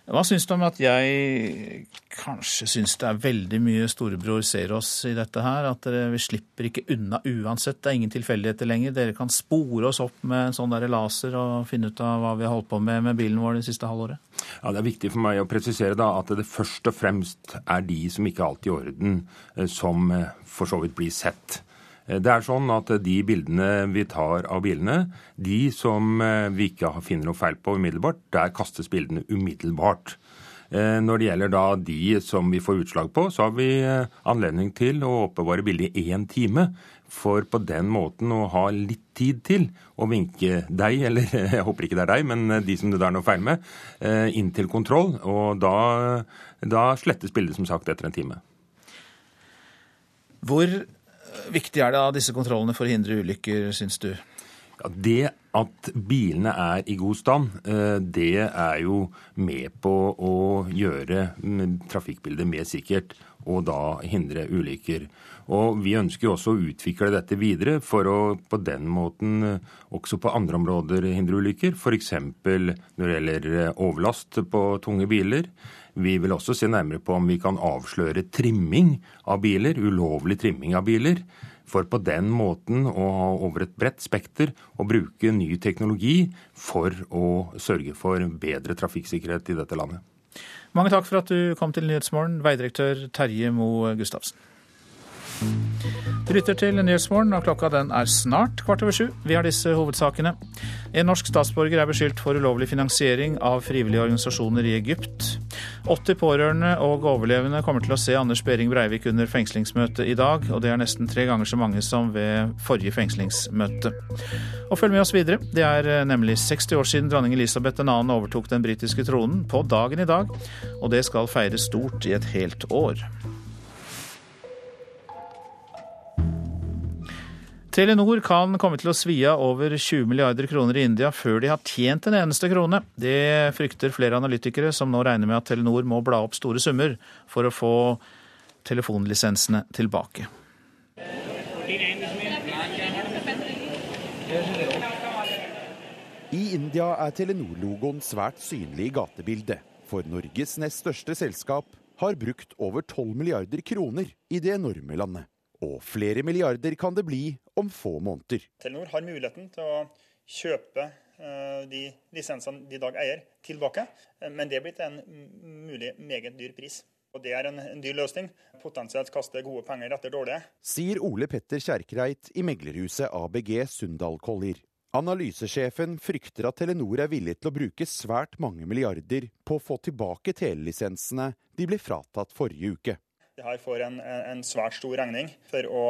Hva syns du om at jeg kanskje syns det er veldig mye storebror ser oss i dette her? At dere, vi slipper ikke unna uansett. Det er ingen tilfeldigheter lenger. Dere kan spore oss opp med en sånn der laser og finne ut av hva vi har holdt på med med bilen vår det siste halvåret. Ja, Det er viktig for meg å presisere da at det først og fremst er de som ikke er alt i orden, eh, som eh, for så vidt blir sett. Eh, Det er sånn at De bildene vi tar av bilene, de som eh, vi ikke finner noe feil på umiddelbart, der kastes bildene umiddelbart. Eh, Når det gjelder da de som vi får utslag på, så har vi eh, anledning til å oppbevare bildet i én time. For på den måten å ha litt tid til å vinke deg, eller jeg håper ikke det er deg, men de som det er noe feil med, eh, inn til kontroll. Og da, da slettes bildet som sagt etter en time. Hvor viktig er det av disse kontrollene for å hindre ulykker, syns du? Ja, det at bilene er i god stand, eh, det er jo med på å gjøre trafikkbildet mer sikkert, og da hindre ulykker. Og Vi ønsker jo også å utvikle dette videre for å på den måten eh, også på andre områder hindre ulykker. F.eks. når det gjelder eh, overlast på tunge biler. Vi vil også se nærmere på om vi kan avsløre trimming av biler, ulovlig trimming av biler. For på den måten å ha over et bredt spekter og bruke ny teknologi for å sørge for bedre trafikksikkerhet i dette landet. Mange takk for at du kom til Nyhetsmorgen, veidirektør Terje Moe Gustavsen. Du lytter til Nyhetsmorgen, og klokka den er snart kvart over sju. Vi har disse hovedsakene. En norsk statsborger er beskyldt for ulovlig finansiering av frivillige organisasjoner i Egypt. 80 pårørende og overlevende kommer til å se Anders Behring Breivik under fengslingsmøtet i dag, og det er nesten tre ganger så mange som ved forrige fengslingsmøte. Og følg med oss videre. Det er nemlig 60 år siden dronning Elisabeth 2. overtok den britiske tronen på dagen i dag, og det skal feires stort i et helt år. Telenor kan komme til å svi av over 20 milliarder kroner i India før de har tjent en eneste krone. Det frykter flere analytikere, som nå regner med at Telenor må bla opp store summer for å få telefonlisensene tilbake. I India er Telenor-logoen svært synlig i gatebildet. For Norges nest største selskap har brukt over 12 milliarder kroner i det enorme landet. Og flere milliarder kan det bli om få måneder. Telenor har muligheten til å kjøpe eh, de lisensene de i dag eier, tilbake. Eh, men det er blitt en mulig meget dyr pris. Og Det er en, en dyr løsning. Potensielt kaste gode penger etter dårlige. Sier Ole Petter Kjerkreit i meglerhuset ABG Sundal Collier. Analysesjefen frykter at Telenor er villig til å bruke svært mange milliarder på å få tilbake telelisensene de ble fratatt forrige uke. Det her får en, en svært stor regning for å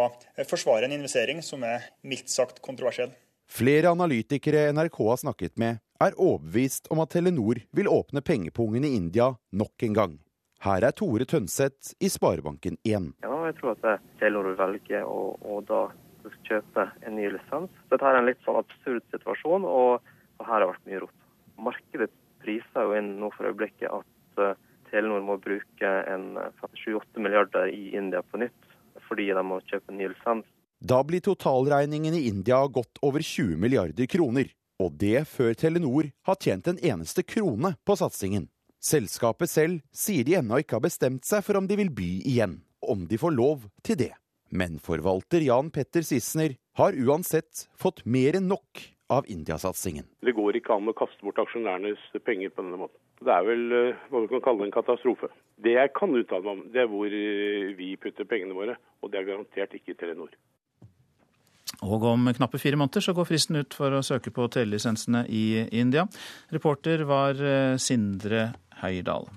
forsvare en investering som er mildt sagt kontroversiell. Flere analytikere NRK har snakket med, er overbevist om at Telenor vil åpne pengepungen i India nok en gang. Her er Tore Tønseth i Sparebanken1. Ja, jeg tror at Telenor vil velge å, å da kjøpe en ny lisens. Dette er en litt sånn absurd situasjon, og, og her har det vært mye rot. Markedet priser jo inn nå for øyeblikket at uh, Telenor må bruke en 7-8 milliarder i India på nytt, fordi de må kjøpe ny lisens. Da blir totalregningen i India godt over 20 milliarder kroner. Og det før Telenor har tjent en eneste krone på satsingen. Selskapet selv sier de ennå ikke har bestemt seg for om de vil by igjen, om de får lov til det. Men forvalter Jan Petter Sissener har uansett fått mer enn nok av Indiasatsingen. Det går ikke an å kaste bort aksjonærenes penger på denne måten. Det er vel eh, hva vi kan kalle en katastrofe. Det jeg kan uttale meg om, det er hvor eh, vi putter pengene våre, og det er garantert ikke Telenor. Og om knappe fire måneder så går fristen ut for å søke på telelisensene i India. Reporter var eh, Sindre Heierdal.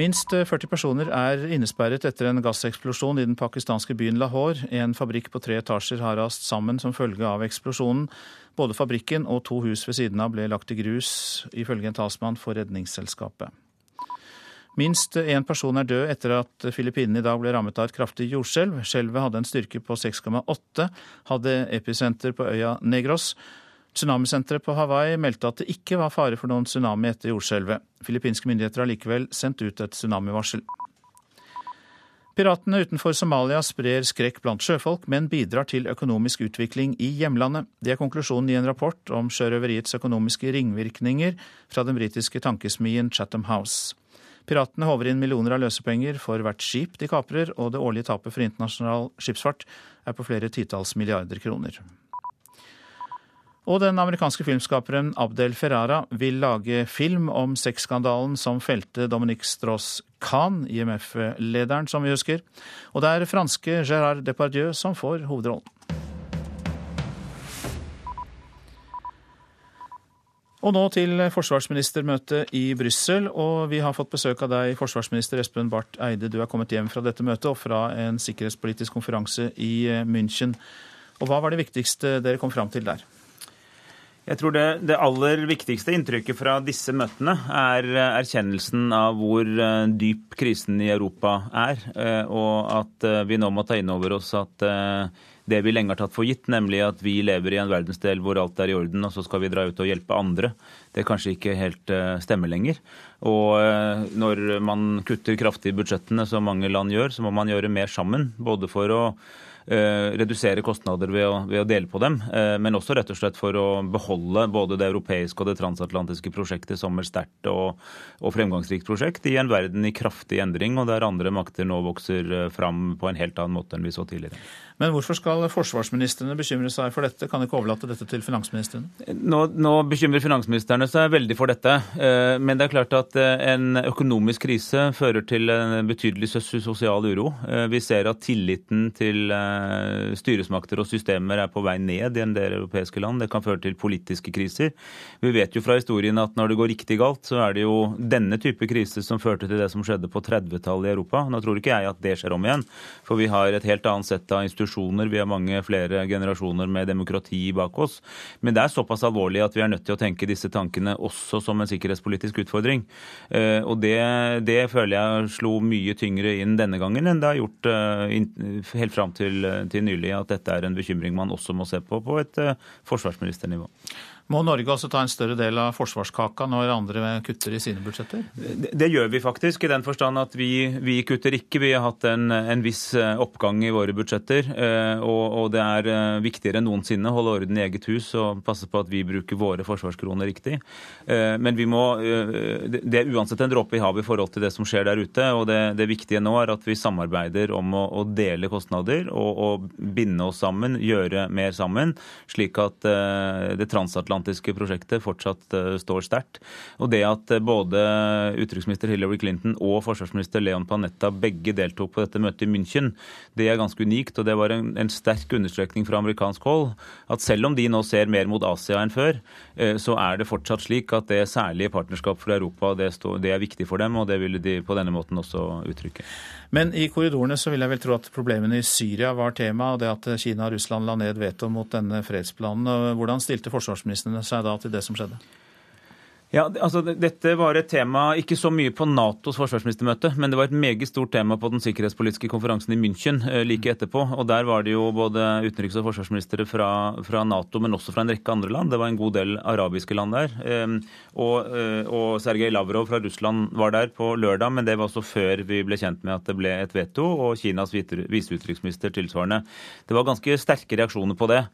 Minst 40 personer er innesperret etter en gasseksplosjon i den pakistanske byen Lahore. En fabrikk på tre etasjer har rast sammen som følge av eksplosjonen. Både fabrikken og to hus ved siden av ble lagt i grus, ifølge en talsmann for Redningsselskapet. Minst én person er død etter at Filippinene i dag ble rammet av et kraftig jordskjelv. Skjelvet hadde en styrke på 6,8, hadde episenter på øya Negros. Tsunamisenteret på Hawaii meldte at det ikke var fare for noen tsunami etter jordskjelvet. Filippinske myndigheter har likevel sendt ut et tsunamivarsel. Piratene utenfor Somalia sprer skrekk blant sjøfolk, men bidrar til økonomisk utvikling i hjemlandet. Det er konklusjonen i en rapport om sjørøveriets økonomiske ringvirkninger fra den britiske tankesmien Chatham House. Piratene håver inn millioner av løsepenger for hvert skip de kaprer, og det årlige tapet for internasjonal skipsfart er på flere titalls milliarder kroner. Og den amerikanske filmskaperen Abdel Ferrara vil lage film om sexskandalen som felte Dominique Strauss-Kahn, IMF-lederen, som vi husker. Og det er franske Gérard Depardieu som får hovedrollen. Og nå til forsvarsministermøtet i Brussel. Og vi har fått besøk av deg, forsvarsminister Espen Barth Eide. Du er kommet hjem fra dette møtet og fra en sikkerhetspolitisk konferanse i München. Og hva var det viktigste dere kom fram til der? Jeg tror det, det, aller viktigste inntrykket fra disse møtene er erkjennelsen av hvor dyp krisen i Europa er, og at vi nå må ta inn over oss at det vi lenge har tatt for gitt, nemlig at vi lever i en verdensdel hvor alt er i orden, og så skal vi dra ut og hjelpe andre, det kanskje ikke helt stemmer lenger. Og når man kutter kraftig i budsjettene, som mange land gjør, så må man gjøre mer sammen. Både for å redusere kostnader ved å, ved å, dele på dem, men også rett og slett for å beholde både det europeiske og det transatlantiske prosjektet som et sterkt og, og, fremgangsrikt prosjekt i en verden i kraftig endring, og der andre makter nå vokser fram på en helt annen måte enn vi så tidligere. Men hvorfor skal forsvarsministrene bekymre seg for dette? Kan ikke overlate dette til finansministrene? Nå, nå bekymrer finansministrene seg veldig for dette. Men det er klart at en økonomisk krise fører til en betydelig sosial uro. Vi ser at tilliten til styresmakter og systemer er på vei ned i en del europeiske land. Det kan føre til politiske kriser. Vi vet jo fra historien at når det går riktig galt, så er det jo denne type krise som førte til det som skjedde på 30-tallet i Europa. Nå tror ikke jeg at det skjer om igjen, for vi har et helt annet sett av institusjoner. Vi har mange flere generasjoner med demokrati bak oss. Men det er såpass alvorlig at vi er nødt til å tenke disse tankene også som en sikkerhetspolitisk utfordring. Og det, det føler jeg slo mye tyngre inn denne gangen enn det har gjort helt fram til, til nylig, at dette er en bekymring man også må se på på et forsvarsministernivå. Må Norge også ta en større del av forsvarskaka når andre kutter i sine budsjetter? Det, det gjør vi faktisk, i den forstand at vi, vi kutter ikke. Vi har hatt en, en, viss eh, oppgang i våre budsjetter. Eh, og, og, det er eh, viktigere enn noensinne å holde orden i eget hus og passe på at vi bruker våre forsvarskroner riktig. Men vi må, det er uansett en dråpe i havet i forhold til det som skjer der ute. og det, det viktige nå er at vi samarbeider om å, å dele kostnader og, og, binde oss sammen, gjøre mer sammen, slik at det transatlantiske prosjektet fortsatt står sterkt. Og det at både utenriksminister Hillary Clinton og forsvarsminister Leon Panetta begge deltok på dette møtet i München, det er ganske unikt. Og det var en, en sterk understrekning fra amerikansk hold at selv om de nå ser mer mot Asia enn før, eh, så er det fortsatt slik at det særlige partnerskap for Europa det, står, det er viktig for dem, og det ville de på denne måten også uttrykke. Men i korridorene så vil jeg vel tro at problemene i Syria var tema, og det at Kina og Russland la ned veto mot denne fredsplanen. Hvordan stilte forsvarsministrene seg da til det som skjedde? Ja, altså Dette var et tema ikke så mye på Natos forsvarsministermøte, men det var et meget stort tema på den sikkerhetspolitiske konferansen i München eh, like etterpå. og Der var det jo både utenriks- og forsvarsministre fra, fra, Nato, men også fra en rekke andre land. Det var en god del arabiske land der. Ehm, og, eh, og Sergej Lavrov fra Russland var der på lørdag, men det var også før vi ble kjent med at det ble et veto, og Kinas viseutenriksminister tilsvarende. Det var ganske sterke reaksjoner på det.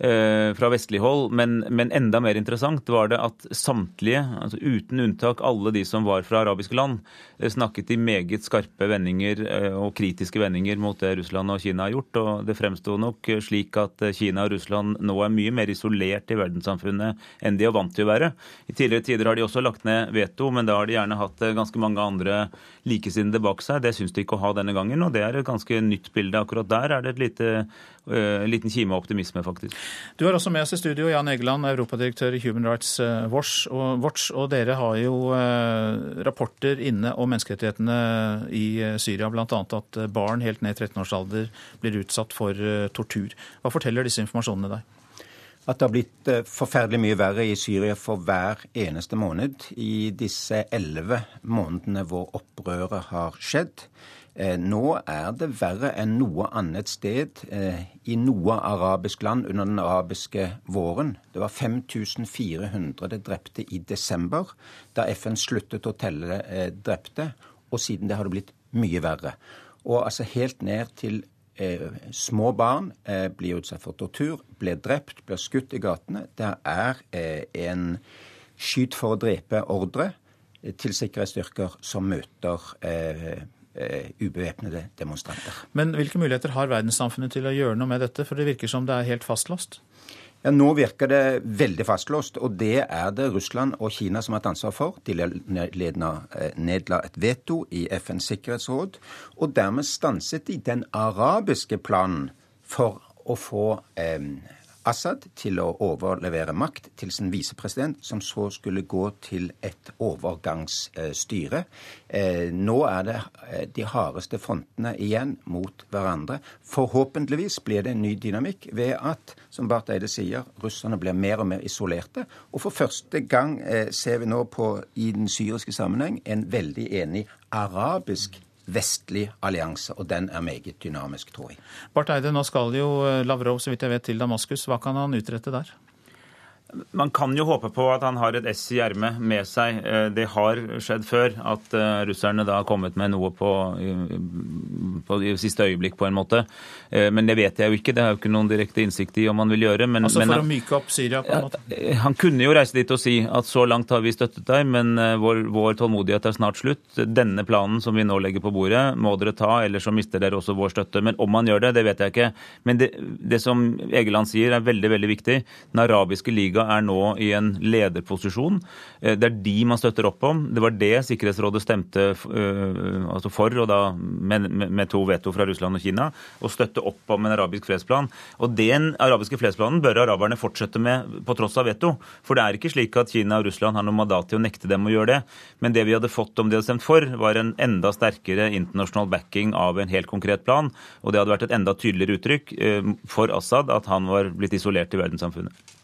Eh, fra vestlig hold. Men, men, enda mer interessant var det at samtlige, altså uten unntak alle de som var fra arabiske land, eh, snakket i meget skarpe vendinger eh, og kritiske vendinger mot det Russland og Kina har gjort. Og det fremsto nok slik at Kina og Russland nå er mye mer isolert i verdenssamfunnet enn de er vant til å være. I tidligere tider har de også lagt ned veto, men da har de gjerne hatt ganske mange andre likesinnede bak seg. Det syns de ikke å ha denne gangen, og det er et ganske nytt bilde. Akkurat der er det et lite uh, liten kime av optimisme, faktisk. Du har også med oss i studio Jan Egeland, europadirektør i Human Rights eh, Watch. Og, dere har jo eh, rapporter inne om menneskerettighetene i eh, Syria, bl.a. at barn helt ned i 13-årsalder blir utsatt for tortur. Hva forteller disse informasjonene deg? At det har blitt forferdelig mye verre i Syria for hver eneste måned i disse elleve månedene hvor opprøret har skjedd. Eh, nå er det verre enn noe annet sted eh, i noe arabisk land under den arabiske våren. Det var 5400 drepte i desember, da FN sluttet å telle eh, drepte. Og siden det har det blitt mye verre. Og altså helt ned til små barn blir utsatt for tortur, blir drept, blir skutt i gatene. Det er en skyt for å drepe-ordre til sikkerhetsstyrker som møter Eh, ubevæpnede demonstranter. Men hvilke muligheter har verdenssamfunnet til å gjøre noe med dette? For det virker som det er helt fastlåst? Ja, Nå virker det veldig fastlåst, og det er det Russland og Kina som har hatt ansvar for. De eh, nedla et veto i FNs sikkerhetsråd, og dermed stanset de den arabiske planen for å få eh, Assad til å overlevere makt til sin visepresident, som så skulle gå til et overgangsstyre. Eh, nå er det eh, de hardeste frontene igjen mot hverandre. Forhåpentligvis blir det en ny dynamikk ved at, som Barth Eide sier, russerne blir mer og mer isolerte. Og for første gang eh, ser vi nå på, i den syriske sammenheng en veldig enig arabisk vestlig allianse, og den er meget dynamisk, tror jeg. Barth Eide, nå skal jo Lavrov så vidt jeg vet, til Damaskus. Hva kan han utrette der? Man kan jo håpe på at han har et ess i ermet med seg. Eh, det har skjedd før at eh, russerne da har kommet med noe på, på siste øyeblikk, på en måte. Eh, men det vet jeg jo ikke. Det har jo ikke noen direkte innsikt i om han vil gjøre. Men, altså for men, å myke opp Syria på en måte? Han kunne jo reise dit og si at så langt har vi støttet deg, men vår, vår tålmodighet er snart slutt. Denne planen som vi nå legger på bordet, må dere ta, eller så mister dere også vår støtte. Men om han gjør det, det vet jeg ikke. Men det, det som Egeland sier er veldig, veldig viktig. Den arabiske liga Liga er nå i en lederposisjon. Eh, det er de man støtter opp om. Det var det Sikkerhetsrådet stemte eh, altså for, og da med, med to veto fra Russland og Kina, å støtte opp om en arabisk fredsplan. Og Den arabiske fredsplanen bør araberne fortsette med på tross av veto. For det er ikke slik at Kina og Russland har noe mandat til å nekte dem å gjøre det. Men det vi hadde fått om de hadde stemt for, var en enda sterkere internasjonal backing av en helt konkret plan. Og det hadde vært et enda tydeligere uttrykk eh, for Assad at han var blitt isolert i verdenssamfunnet.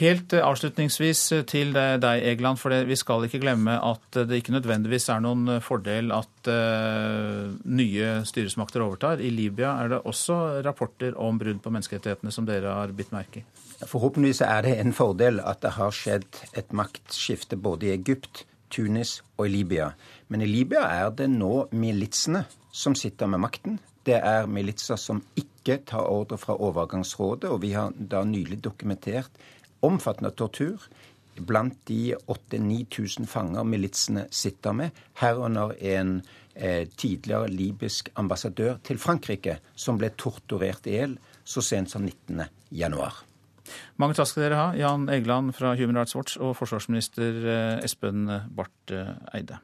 Helt eh, avslutningsvis eh, til deg, Egeland, for vi skal ikke glemme at det ikke nødvendigvis er noen eh, fordel at nye styresmakter overtar. I Libya er det også rapporter om brudd på menneskerettighetene som dere har bitt merke i. Forhåpentligvis er det en fordel at det har skjedd et maktskifte både i Egypt, Tunis og i Libya. Men i Libya er det nå militsene som sitter med makten. Det er militser som ikke tar ordre fra overgangsrådet, og vi har da nylig dokumentert omfattende tortur blant de 8000-9000 fanger militsene sitter med, herunder en eh, tidligere libysk ambassadør til Frankrike som ble torturert i hjel så sent som 19. januar. Mange takk skal dere ha, Jan Egeland fra Human Rights Watch og forsvarsminister eh, Espen Barth Eide.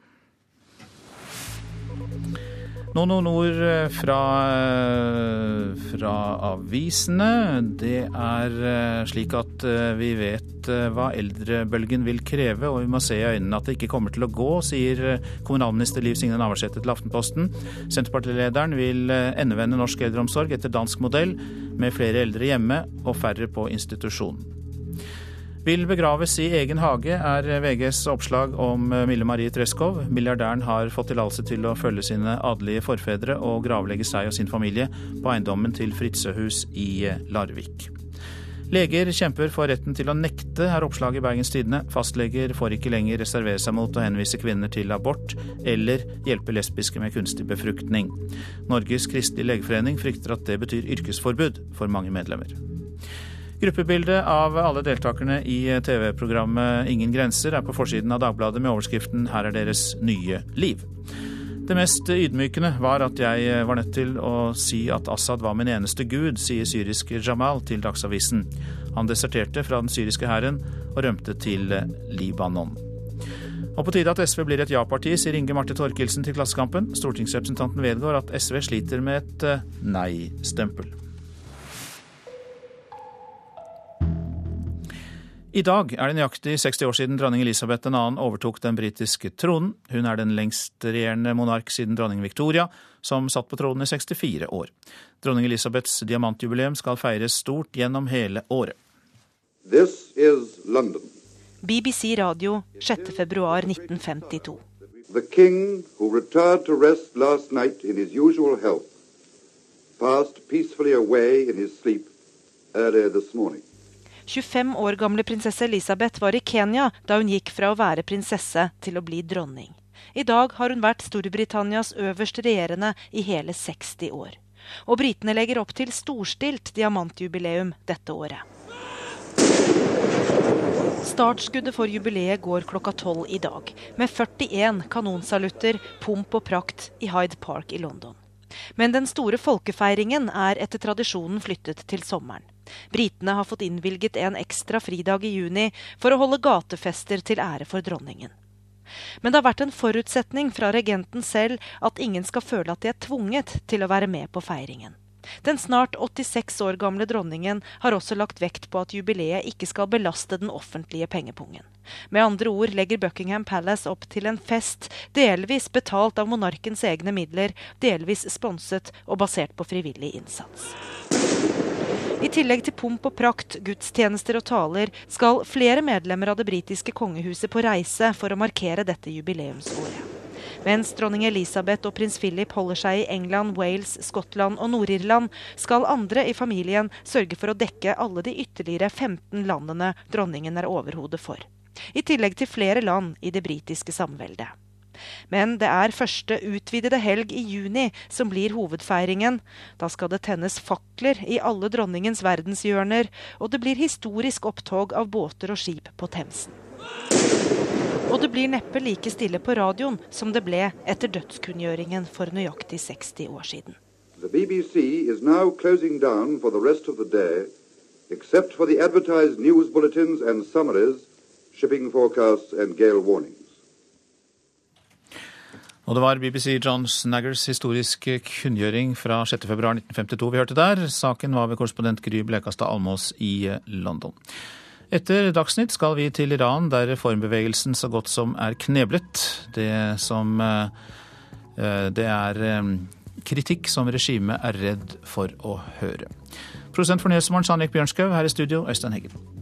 Noen ord eh, fra, eh, fra, avisene. Det er eh, slik at vi vet hva eldrebølgen vil kreve, og vi må se i øynene at det ikke kommer til å gå, sier kommunalminister Liv Signe Navarsete til Aftenposten. Senterpartilederen vil endevende norsk eldreomsorg etter dansk modell, med flere eldre hjemme og færre på institusjon. Vil begraves i egen hage, er VGs oppslag om Mille Marie Treskov. Milliardæren har fått tillatelse til å følge sine adelige forfedre og gravlegge seg og sin familie på eiendommen til Fritzøhus i Larvik. Leger kjemper for retten til å nekte, er oppslaget i Bergens Tidende. Fastleger får ikke lenger reservere seg mot å henvise kvinner til abort eller hjelpe lesbiske med kunstig befruktning. Norges kristelige legeforening frykter at det betyr yrkesforbud for mange medlemmer. Gruppebildet av alle deltakerne i TV-programmet Ingen grenser er på forsiden av Dagbladet med overskriften 'Her er deres nye liv'. Det mest ydmykende var at jeg var nødt til å si at Assad var min eneste gud, sier syriske Jamal til Dagsavisen. Han deserterte fra den syriske hæren og rømte til Libanon. Og på tide at SV blir et ja-parti, sier Inge Marte Torkelsen til Klassekampen. Stortingsrepresentanten vedgår at SV sliter med et nei-stempel. I dag er det nøyaktig 60 år siden dronning Elisabeth 2. overtok den britiske tronen. Hun er den lengstregjerende monark siden dronning Victoria, som satt på tronen i 64 år. Dronning Elisabeths diamantjubileum skal feires stort gjennom hele året. BBC Radio 6.2.1952. The king who retired to rest last night in his usual health passed peacefully away in his sleep earlier this morning. 25 år gamle prinsesse Elisabeth var i Kenya da hun gikk fra å være prinsesse til å bli dronning. I dag har hun vært Storbritannias øverst regjerende i hele 60 år. Og britene legger opp til storstilt diamantjubileum dette året. Startskuddet for jubileet går klokka tolv i dag, med 41 kanonsalutter, pomp og prakt i Hyde Park i London. Men den store folkefeiringen er etter tradisjonen flyttet til sommeren. Britene har fått innvilget en ekstra fridag i juni for å holde gatefester til ære for dronningen. Men det har vært en forutsetning fra regenten selv at ingen skal føle at de er tvunget til å være med på feiringen. Den snart 86 år gamle dronningen har også lagt vekt på at jubileet ikke skal belaste den offentlige pengepungen. Med andre ord legger Buckingham Palace opp til en fest delvis betalt av monarkens egne midler, delvis sponset og basert på frivillig innsats. I tillegg til pomp og prakt, gudstjenester og taler, skal flere medlemmer av det britiske kongehuset på reise for å markere dette jubileumsåret. Mens dronning Elisabeth og prins Philip holder seg i England, Wales, Skottland og Nord-Irland, skal andre i familien sørge for å dekke alle de ytterligere 15 landene dronningen er overhodet for. I tillegg til flere land i det britiske samveldet. Men det er første utvidede helg i juni som blir hovedfeiringen. Da skal det tennes fakler i alle dronningens verdenshjørner, og det blir historisk opptog av båter og skip på Themsen. Og det blir neppe like stille på radioen som det ble etter dødskunngjøringen for nøyaktig 60 år siden. The BBC is now closing down for the rest of the day, except for the advertised news bulletins and summaries, shipping forecasts and gale warnings. Og det var BBC John Snaggers historiske kunngjøring fra 6.2.1952 vi hørte der. Saken var ved korrespondent Gry Blekastad Almås i eh, London. Etter Dagsnytt skal vi til Iran, der reformbevegelsen så godt som er kneblet. Det som eh, eh, Det er kritikk som regimet er redd for å høre. Prosent for Nyhetsmorgen, Sannik Bjørnskaug. Her i studio, Øystein Heggen.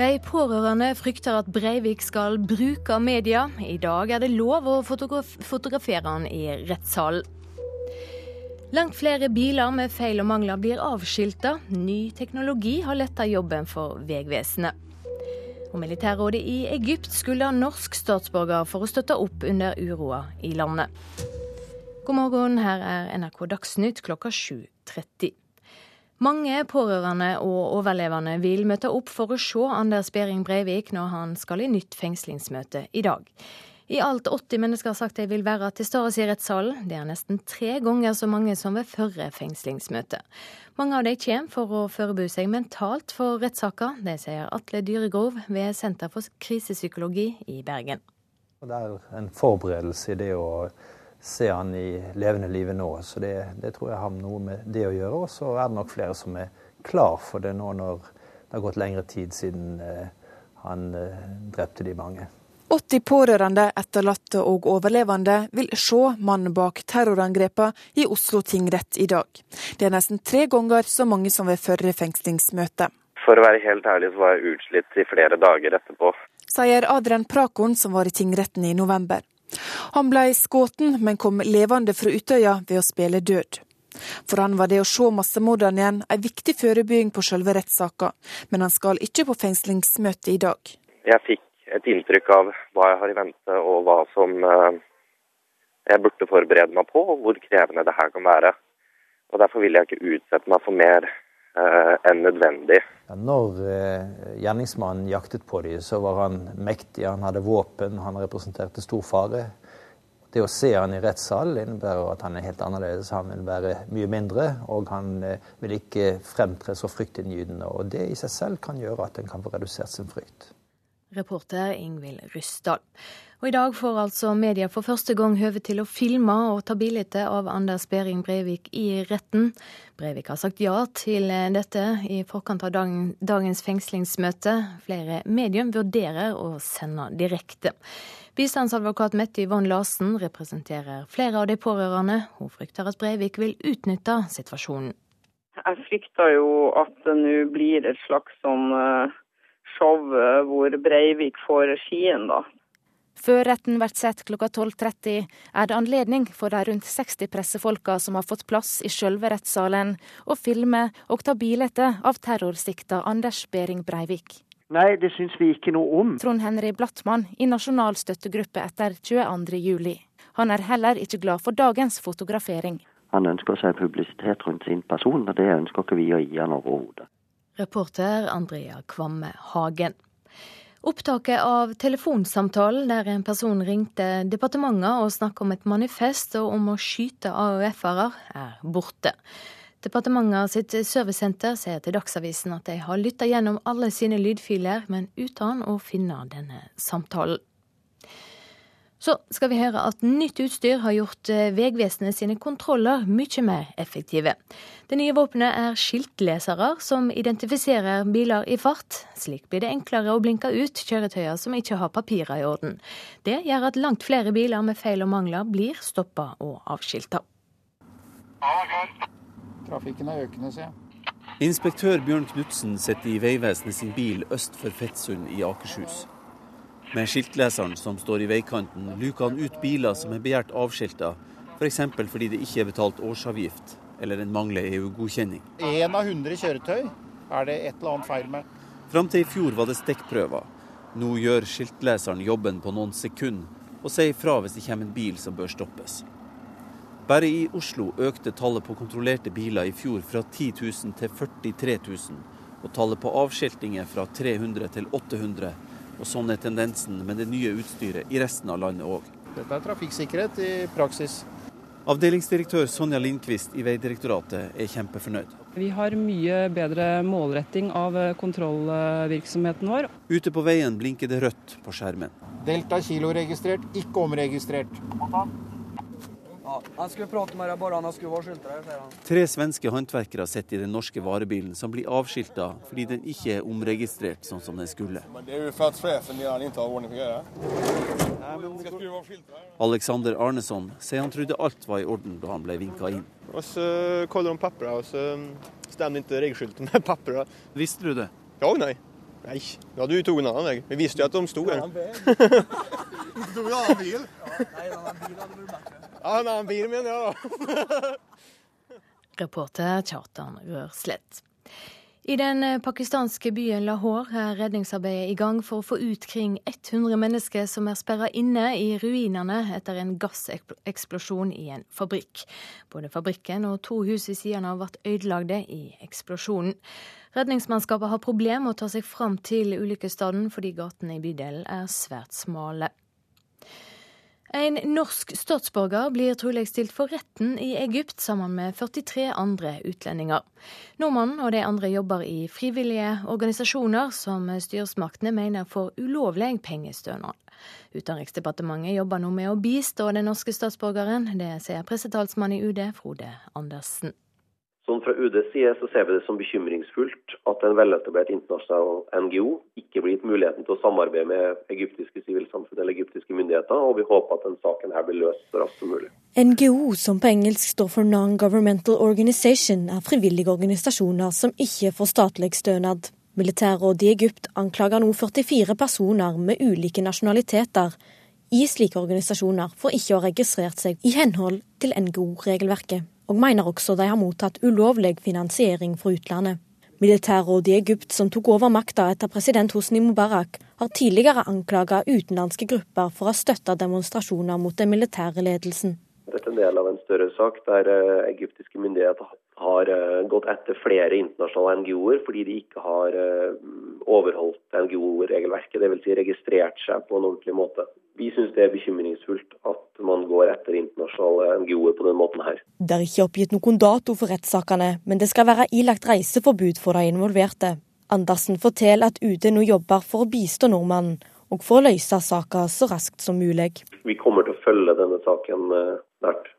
De pårørende frykter at Breivik skal bruke media. I dag er det lov å fotograf fotografere han i rettssalen. Langt flere biler med feil og mangler blir avskilta. Ny teknologi har letta jobben for Vegvesenet. Og Militærrådet i Egypt skulle ha norsk statsborger for å støtte opp under uroa i landet. God morgen, her er NRK Dagsnytt klokka 7.30. Mange pårørende og overlevende vil møte opp for å se Anders Behring Breivik når han skal i nytt fengslingsmøte i dag. I alt 80 mennesker har sagt de vil være til stede i rettssalen. Det er nesten tre ganger så mange som ved forrige fengslingsmøte. Mange av de kommer for å forberede seg mentalt for rettssaka. Det sier Atle Dyregrov ved Senter for krisepsykologi i Bergen. Det er en forberedelse i det å se han i levende livet nå. Så det, det, tror jeg har noe med det å gjøre. Og så er det nok flere som er klar for det nå når det har gått lengre tid siden eh, han eh, drepte de mange. 80 pårørende, etterlatte og overlevende vil se mannen bak terrorangrepene i Oslo tingrett i dag. Det er nesten tre ganger så mange som ved forrige fengslingsmøte. For å være helt ærlig så var jeg utslitt i flere dager etterpå. Sier Adrian Prakon, som var i tingretten i november. Han ble skutt, men kom levende fra Utøya ved å spille død. For han var det å se massemorderen igjen en viktig forebygging på selve rettssaka, men han skal ikke på fengslingsmøte i dag. Jeg fikk et inntrykk av hva jeg har i vente og hva som eh, jeg burde forberede meg på, og hvor krevende det her kan være. Og Derfor vil jeg ikke utsette meg for mer enn nødvendig. Ja, når eh, gjerningsmannen jaktet på dem, så var han mektig, han hadde våpen, han representerte stor fare. Det å se han i rettssal innebærer at han er helt annerledes. Han vil være mye mindre, og han eh, vil ikke fremtre så fryktinngytende. Og det i seg selv kan gjøre at en kan få redusert sin frykt. Reporter Ingvild Ryssdal. Og I dag får altså media for første gang høve til å filme og ta bilde av Anders Behring Breivik i retten. Breivik har sagt ja til dette i forkant av dagens fengslingsmøte. Flere medium vurderer å sende direkte. Bistandsadvokat Mette Yvonne Larsen representerer flere av de pårørende. Hun frykter at Breivik vil utnytte situasjonen. Jeg frykter jo at det nå blir et slags sånn eh, show eh, hvor Breivik får regien, da. Før retten blir sett klokka 12.30, er det anledning for de rundt 60 pressefolka som har fått plass i sjølve rettssalen, å filme og ta bilde av terrorsikta Anders Behring Breivik. Nei, det syns vi ikke noe om. Trond Henry Blattmann i Nasjonal støttegruppe etter 22.07. Han er heller ikke glad for dagens fotografering. Han ønsker seg publisitet rundt sin person, og det ønsker ikke vi å gi han overhodet. Reporter Andrea Kvamme Hagen. Opptaket av telefonsamtalen der en person ringte departementet og snakket om et manifest og om å skyte AUF-ere, er borte. Departementet sitt servicesenter sier til Dagsavisen at de har lytta gjennom alle sine lydfiler, men uten å finne denne samtalen. Så skal vi høre at nytt utstyr har gjort eh, Vegvesenet sine kontroller mye mer effektive. Det nye våpenet er skiltlesere som identifiserer biler i fart. Slik blir det enklere å blinke ut kjøretøyer som ikke har papirer i orden. Det gjør at langt flere biler med feil og mangler blir stoppa og avskilta. Trafikken er økende, sier jeg. Inspektør Bjørn Knutsen sitter i Vegvesenet sin bil øst for Fettsund i Akershus. Med skiltleseren som står i veikanten, luker han ut biler som er begjært avskilta, f.eks. For fordi det ikke er betalt årsavgift eller en mangler EU-godkjenning. Én av 100 kjøretøy er det et eller annet feil med. Fram til i fjor var det stikkprøver. Nå gjør skiltleseren jobben på noen sekunder, og sier fra hvis det kommer en bil som bør stoppes. Bare i Oslo økte tallet på kontrollerte biler i fjor fra 10 000 til 43 000, og tallet på avskiltinger fra 300 til 800 og sånn er tendensen med det nye utstyret i resten av landet òg. Dette er trafikksikkerhet i praksis. Avdelingsdirektør Sonja Lindqvist i Vegdirektoratet er kjempefornøyd. Vi har mye bedre målretting av kontrollvirksomheten vår. Ute på veien blinker det rødt på skjermen. Delta kilo-registrert, ikke omregistrert. Ja, han skulle prate med deg, bare han skulle være skiltere, sier. Tre svenske håndverkere sitter i den norske varebilen, som blir avskilta fordi den ikke er omregistrert sånn som den skulle. Det er jo for at sjefen gjerne ikke har orden på greia. Alexander Arneson sier han trodde alt var i orden da han ble vinka inn. Og så de papperna, og så stemmer ikke regelskiltet med papperna. Visste du det? Ja, nei. Nei, ja, du tok en annen vei. Vi visste jo at de sto her. Du tok en annen bil. Ja, en annen bil, min, ja. da. Reporter Kjartan Rørslett. I den eh, pakistanske byen Lahore er redningsarbeidet i gang for å få ut kring 100 mennesker som er sperra inne i ruinene etter en gasseksplosjon i en fabrikk. Både fabrikken og to hus ved siden av ble ødelagte i eksplosjonen. Redningsmannskapet har problemer med å ta seg fram til ulykkesstedet fordi gatene i bydelen er svært smale. En norsk statsborger blir trolig stilt for retten i Egypt sammen med 43 andre utlendinger. Nordmannen og de andre jobber i frivillige organisasjoner som styresmaktene mener får ulovlig pengestønad. Utenriksdepartementet jobber nå med å bistå den norske statsborgeren. Det sier pressetalsmann i UD, Frode Andersen. Sånn Fra UDs side så ser vi det som bekymringsfullt at en veletablert internasjonal NGO ikke blir gitt muligheten til å samarbeide med egyptiske sivilsamfunn eller egyptiske myndigheter, og vi håper at den saken her blir løst så raskt som mulig. NGO, som på engelsk står for Non-Governmental Organization, er frivillige organisasjoner som ikke får statlig stønad. Militærrådet i Egypt anklager nå 44 personer med ulike nasjonaliteter i slike organisasjoner for ikke å ha registrert seg i henhold til NGO-regelverket og mener også de har mottatt ulovlig finansiering fra utlandet. Militærrådet i Egypt, som tok over makta etter president Hosni Mubarak, har tidligere anklaga utenlandske grupper for å ha støtta demonstrasjoner mot den militære ledelsen. Dette er en del av en større sak der eh, egyptiske myndigheter har eh, gått etter flere internasjonale NGO-er fordi de ikke har eh, overholdt NGO-regelverket, dvs. Si registrert seg på en ordentlig måte. Vi syns det er bekymringsfullt at man går etter internasjonale NGO-er på den måten her. Det er ikke oppgitt noen dato for rettssakene, men det skal være ilagt reiseforbud for de involverte. Andersen forteller at UD nå jobber for å bistå nordmannen, og for å løse saken så raskt som mulig. Vi kommer til å følge denne saken eh, nært.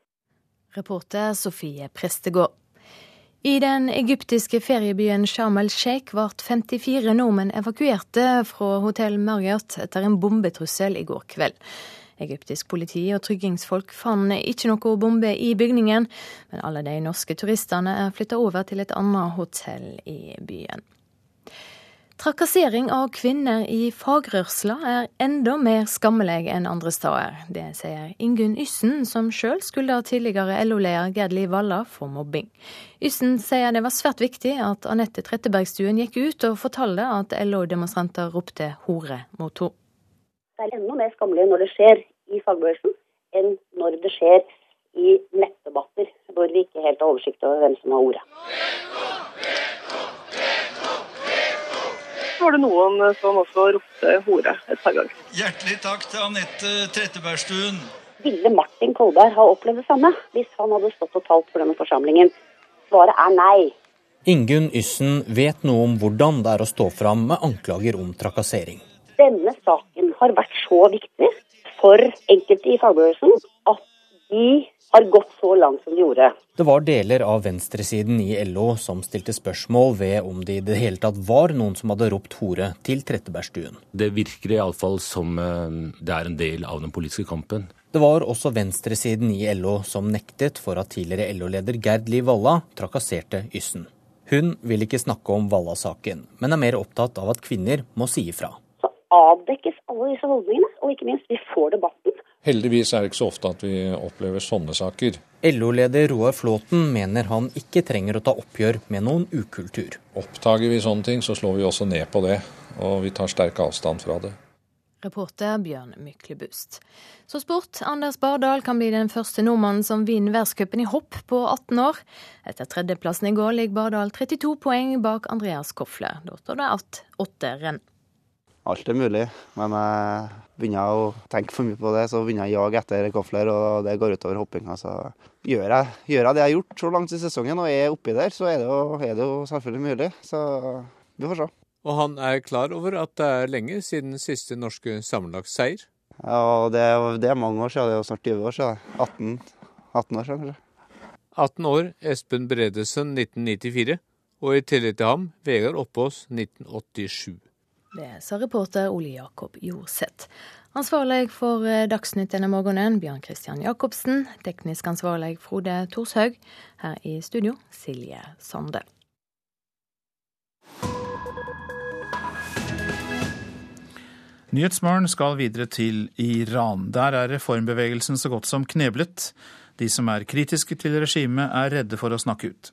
Reporter Sofie Prestegård. I den egyptiske feriebyen Sharm el-Sheikh ble 54 nordmenn evakuerte fra hotell Marriott etter en bombetrussel i går kveld. Egyptisk politi og tryggingsfolk fant ikke noe bombe i bygningen, men alle de norske turistene er flytta over til et annet hotell i byen. Trakassering av kvinner i fagrørsla er enda mer skammelig enn andre steder. Det sier Ingunn Yssen, som sjøl skylder tidligere LO-leder Gerd Liv Valla for mobbing. Yssen sier det var svært viktig at Anette Trettebergstuen gikk ut og fortalte at LO-demonstranter ropte hore mot henne. Det er enda mer skammelig når det skjer i fagbevegelsen, enn når det skjer i nettdebatter hvor vi ikke helt har oversikt over hvem som har ordet. Så var det noen som også ropte hore et par ganger. Hjertelig takk til Anette Trettebergstuen. Ville Martin Kolberg ha opplevd det samme hvis han hadde stått og talt for denne forsamlingen? Svaret er nei. Ingunn Yssen vet noe om hvordan det er å stå fram med anklager om trakassering. Denne saken har vært så viktig for enkelte i fagbevegelsen at de har gått så langt som de gjorde. Det var deler av venstresiden i LO som stilte spørsmål ved om det i det hele tatt var noen som hadde ropt hore til Trettebergstuen. Det virker iallfall som eh, det er en del av den politiske kampen. Det var også venstresiden i LO som nektet for at tidligere LO-leder Gerd Liv Valla trakasserte Yssen. Hun vil ikke snakke om Valla-saken, men er mer opptatt av at kvinner må si ifra. Så avdekkes alle disse holdningene, og ikke minst, vi får debatten. Heldigvis er det ikke så ofte at vi opplever sånne saker. LO-leder Roar Flåten mener han ikke trenger å ta oppgjør med noen ukultur. Oppdager vi sånne ting, så slår vi også ned på det, og vi tar sterk avstand fra det. Reporter Bjørn Myklebust. Så sport. Anders Bardal kan bli den første nordmannen som vinner verdenscupen i hopp på 18 år. Etter tredjeplassen i går ligger Bardal 32 poeng bak Andreas Kofle. Da står det igjen åtte renn. Alt er mulig, men jeg begynner å tenke for mye på det, så begynner jeg å jage etter Kofler, og det går utover hoppinga. Så gjør jeg, gjør jeg, det jeg har gjort så langt i sesongen og er oppi der, så er det, jo, er det jo selvfølgelig mulig. Så vi får se. Og han er klar over at det er lenge siden siste norske sammenlagtseier? Ja, det, det, er mange år siden. Det er jo snart 20 år siden. 18, 18 år siden, kanskje. 18 år, Espen Bredesen 1994, og i tillegg til ham Vegard Oppås 1987. Det sa reporter Ole Jakob Jorseth. Ansvarlig for Dagsnytt denne morgenen, Bjørn Christian Jacobsen. Teknisk ansvarlig Frode Thorshaug. Her i studio, Silje Sande. Nyhetsmorgen skal videre til Iran. Der er reformbevegelsen så godt som kneblet. De som er kritiske til regimet, er redde for å snakke ut.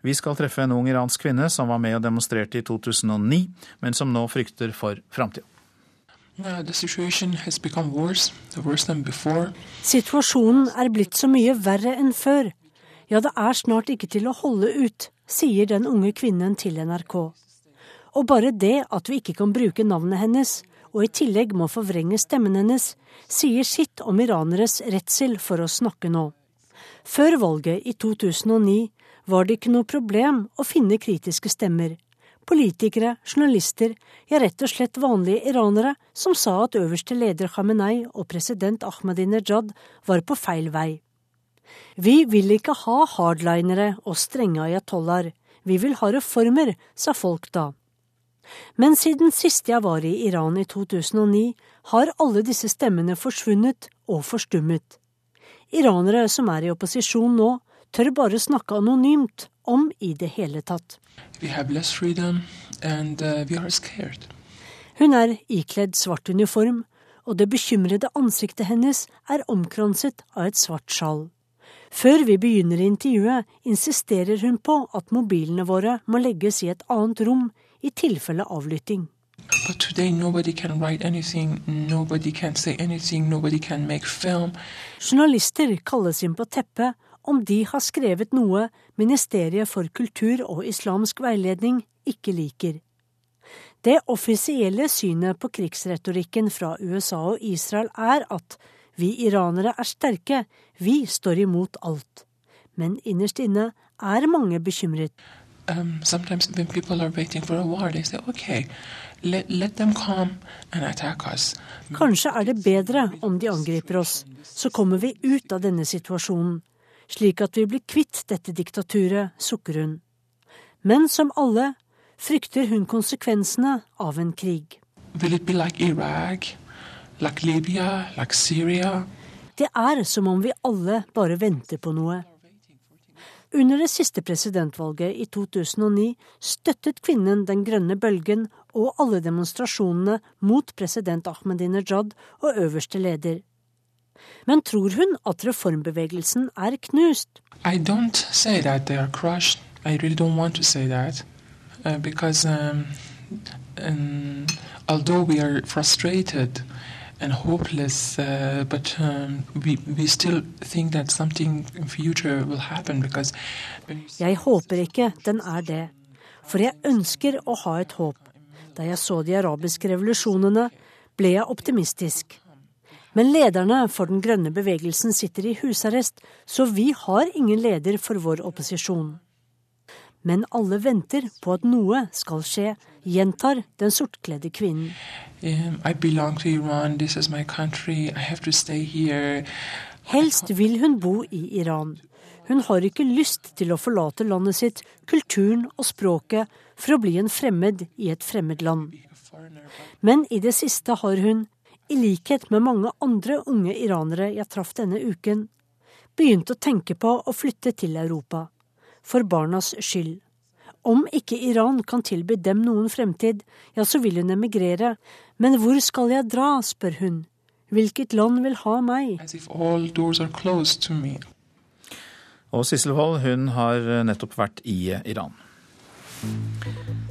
Vi skal treffe en ung iransk kvinne som var med og demonstrerte i 2009, men som nå frykter for framtida. Situasjonen er blitt så mye verre enn før. Ja, det er snart ikke til å holde ut, sier den unge kvinnen til NRK. Og bare det at vi ikke kan bruke navnet hennes, og i tillegg må forvrenge stemmen hennes, sier sitt om iraneres redsel for å snakke nå. Før valget i 2009 var det ikke noe problem å finne kritiske stemmer. Politikere, journalister, ja rett og slett vanlige iranere som sa at øverste leder Khamenei og president Ahmadinejad var på feil vei. Vi vil ikke ha hardlinere og strenge ayatollaher, vi vil ha reformer, sa folk da. Men siden sist jeg var i Iran i 2009, har alle disse stemmene forsvunnet og forstummet. Iranere som er i opposisjon nå, tør bare snakke anonymt, om i det hele tatt. And, uh, Hun er ikledd svart uniform, og det bekymrede ansiktet hennes er omkranset av et svart skjall. Før vi begynner intervjuet, insisterer hun på at mobilene våre må legges i et annet rom i tilfelle avlytting. Journalister kalles inn på teppet om de har skrevet noe Ministeriet for kultur og islamsk veiledning ikke liker. Det offisielle synet på krigsretorikken fra USA og Israel er at vi iranere er sterke, vi står imot alt. Men innerst inne er mange bekymret um, sometimes when people are waiting for a war, they say, okay, let, let them come and attack us. Kanskje er det bedre om de angriper oss, så kommer vi ut av denne situasjonen, slik at vi blir kvitt dette diktaturet, sukker hun. Men som alle frykter hun konsekvensene av en krig. Like Iraq, like Libya, like Syria? Det er som om vi alle bare venter på noe. Under det siste presidentvalget i 2009 støttet kvinnen den grønne bølgen og alle demonstrasjonene mot president Ahmadinejad og øverste leder. Men tror hun at reformbevegelsen er knust? I don't say that they are crushed. I really don't want to say that. Uh, because um, um, although we are frustrated, and hopeless, uh, but um, we, we still think that something in future will happen because Jeg håper ikke den er det, for jeg ønsker å ha et håp. Da jeg så de arabiske revolusjonene, ble jeg optimistisk. Men lederne for den grønne bevegelsen sitter i husarrest, så vi har ingen leder for vår opposisjon. Men alle venter på at noe skal skje, gjentar den sortkledde kvinnen. Helst vil hun bo i Iran. Hun har ikke lyst til å forlate landet sitt, kulturen og språket for å bli en fremmed i et fremmed land. Men i det siste har hun, i likhet med mange andre unge iranere jeg traff denne uken, begynt å tenke på å flytte til Europa for barnas skyld. Om ikke Iran kan tilby dem noen fremtid, ja, så vil hun emigrere. Men hvor skal jeg dra, spør hun. Hvilket land vil ha meg? Og Sissel Wold, hun har nettopp vært i Iran.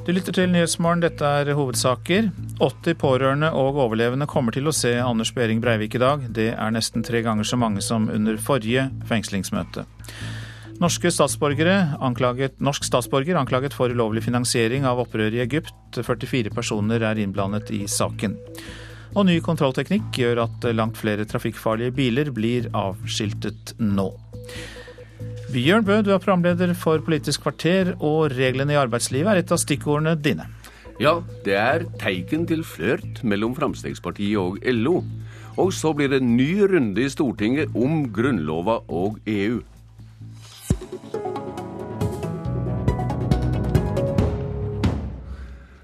Du lytter til Nyhetsmorgen, dette er hovedsaker. 80 pårørende og overlevende kommer til å se Anders Behring Breivik i dag. Det er nesten tre ganger så mange som under forrige fengslingsmøte. Norske statsborgere anklaget, norsk statsborger anklaget for ulovlig finansiering av opprøret i Egypt. 44 personer er innblandet i saken. Og ny kontrollteknikk gjør at langt flere trafikkfarlige biler blir avskiltet nå. Bjørn Bø, du er programleder for Politisk kvarter, og reglene i arbeidslivet er et av stikkordene dine. Ja, det er teiken til flørt mellom Fremskrittspartiet og LO. Og så blir det en ny runde i Stortinget om Grunnlova og EU.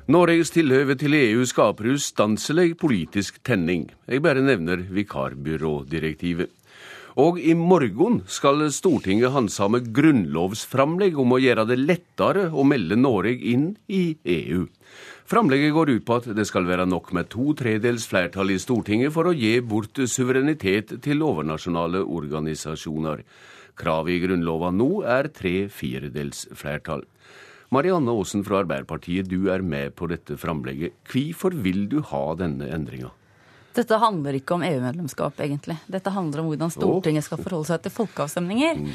Norges tilhøve til EU skaper ustanselig politisk tenning. Jeg bare nevner vikarbyrådirektivet. Og i morgen skal Stortinget handsame grunnlovsframlegg om å gjøre det lettere å melde Norge inn i EU. Framlegget går ut på at det skal være nok med to tredels flertall i Stortinget for å gi bort suverenitet til overnasjonale organisasjoner. Kravet i Grunnlova nå er tre firedels flertall. Marianne Aasen fra Arbeiderpartiet, du er med på dette framlegget. Hvorfor vil du ha denne endringa? Dette handler ikke om EU-medlemskap, egentlig. Dette handler om hvordan Stortinget skal forholde seg til folkeavstemninger. Mm.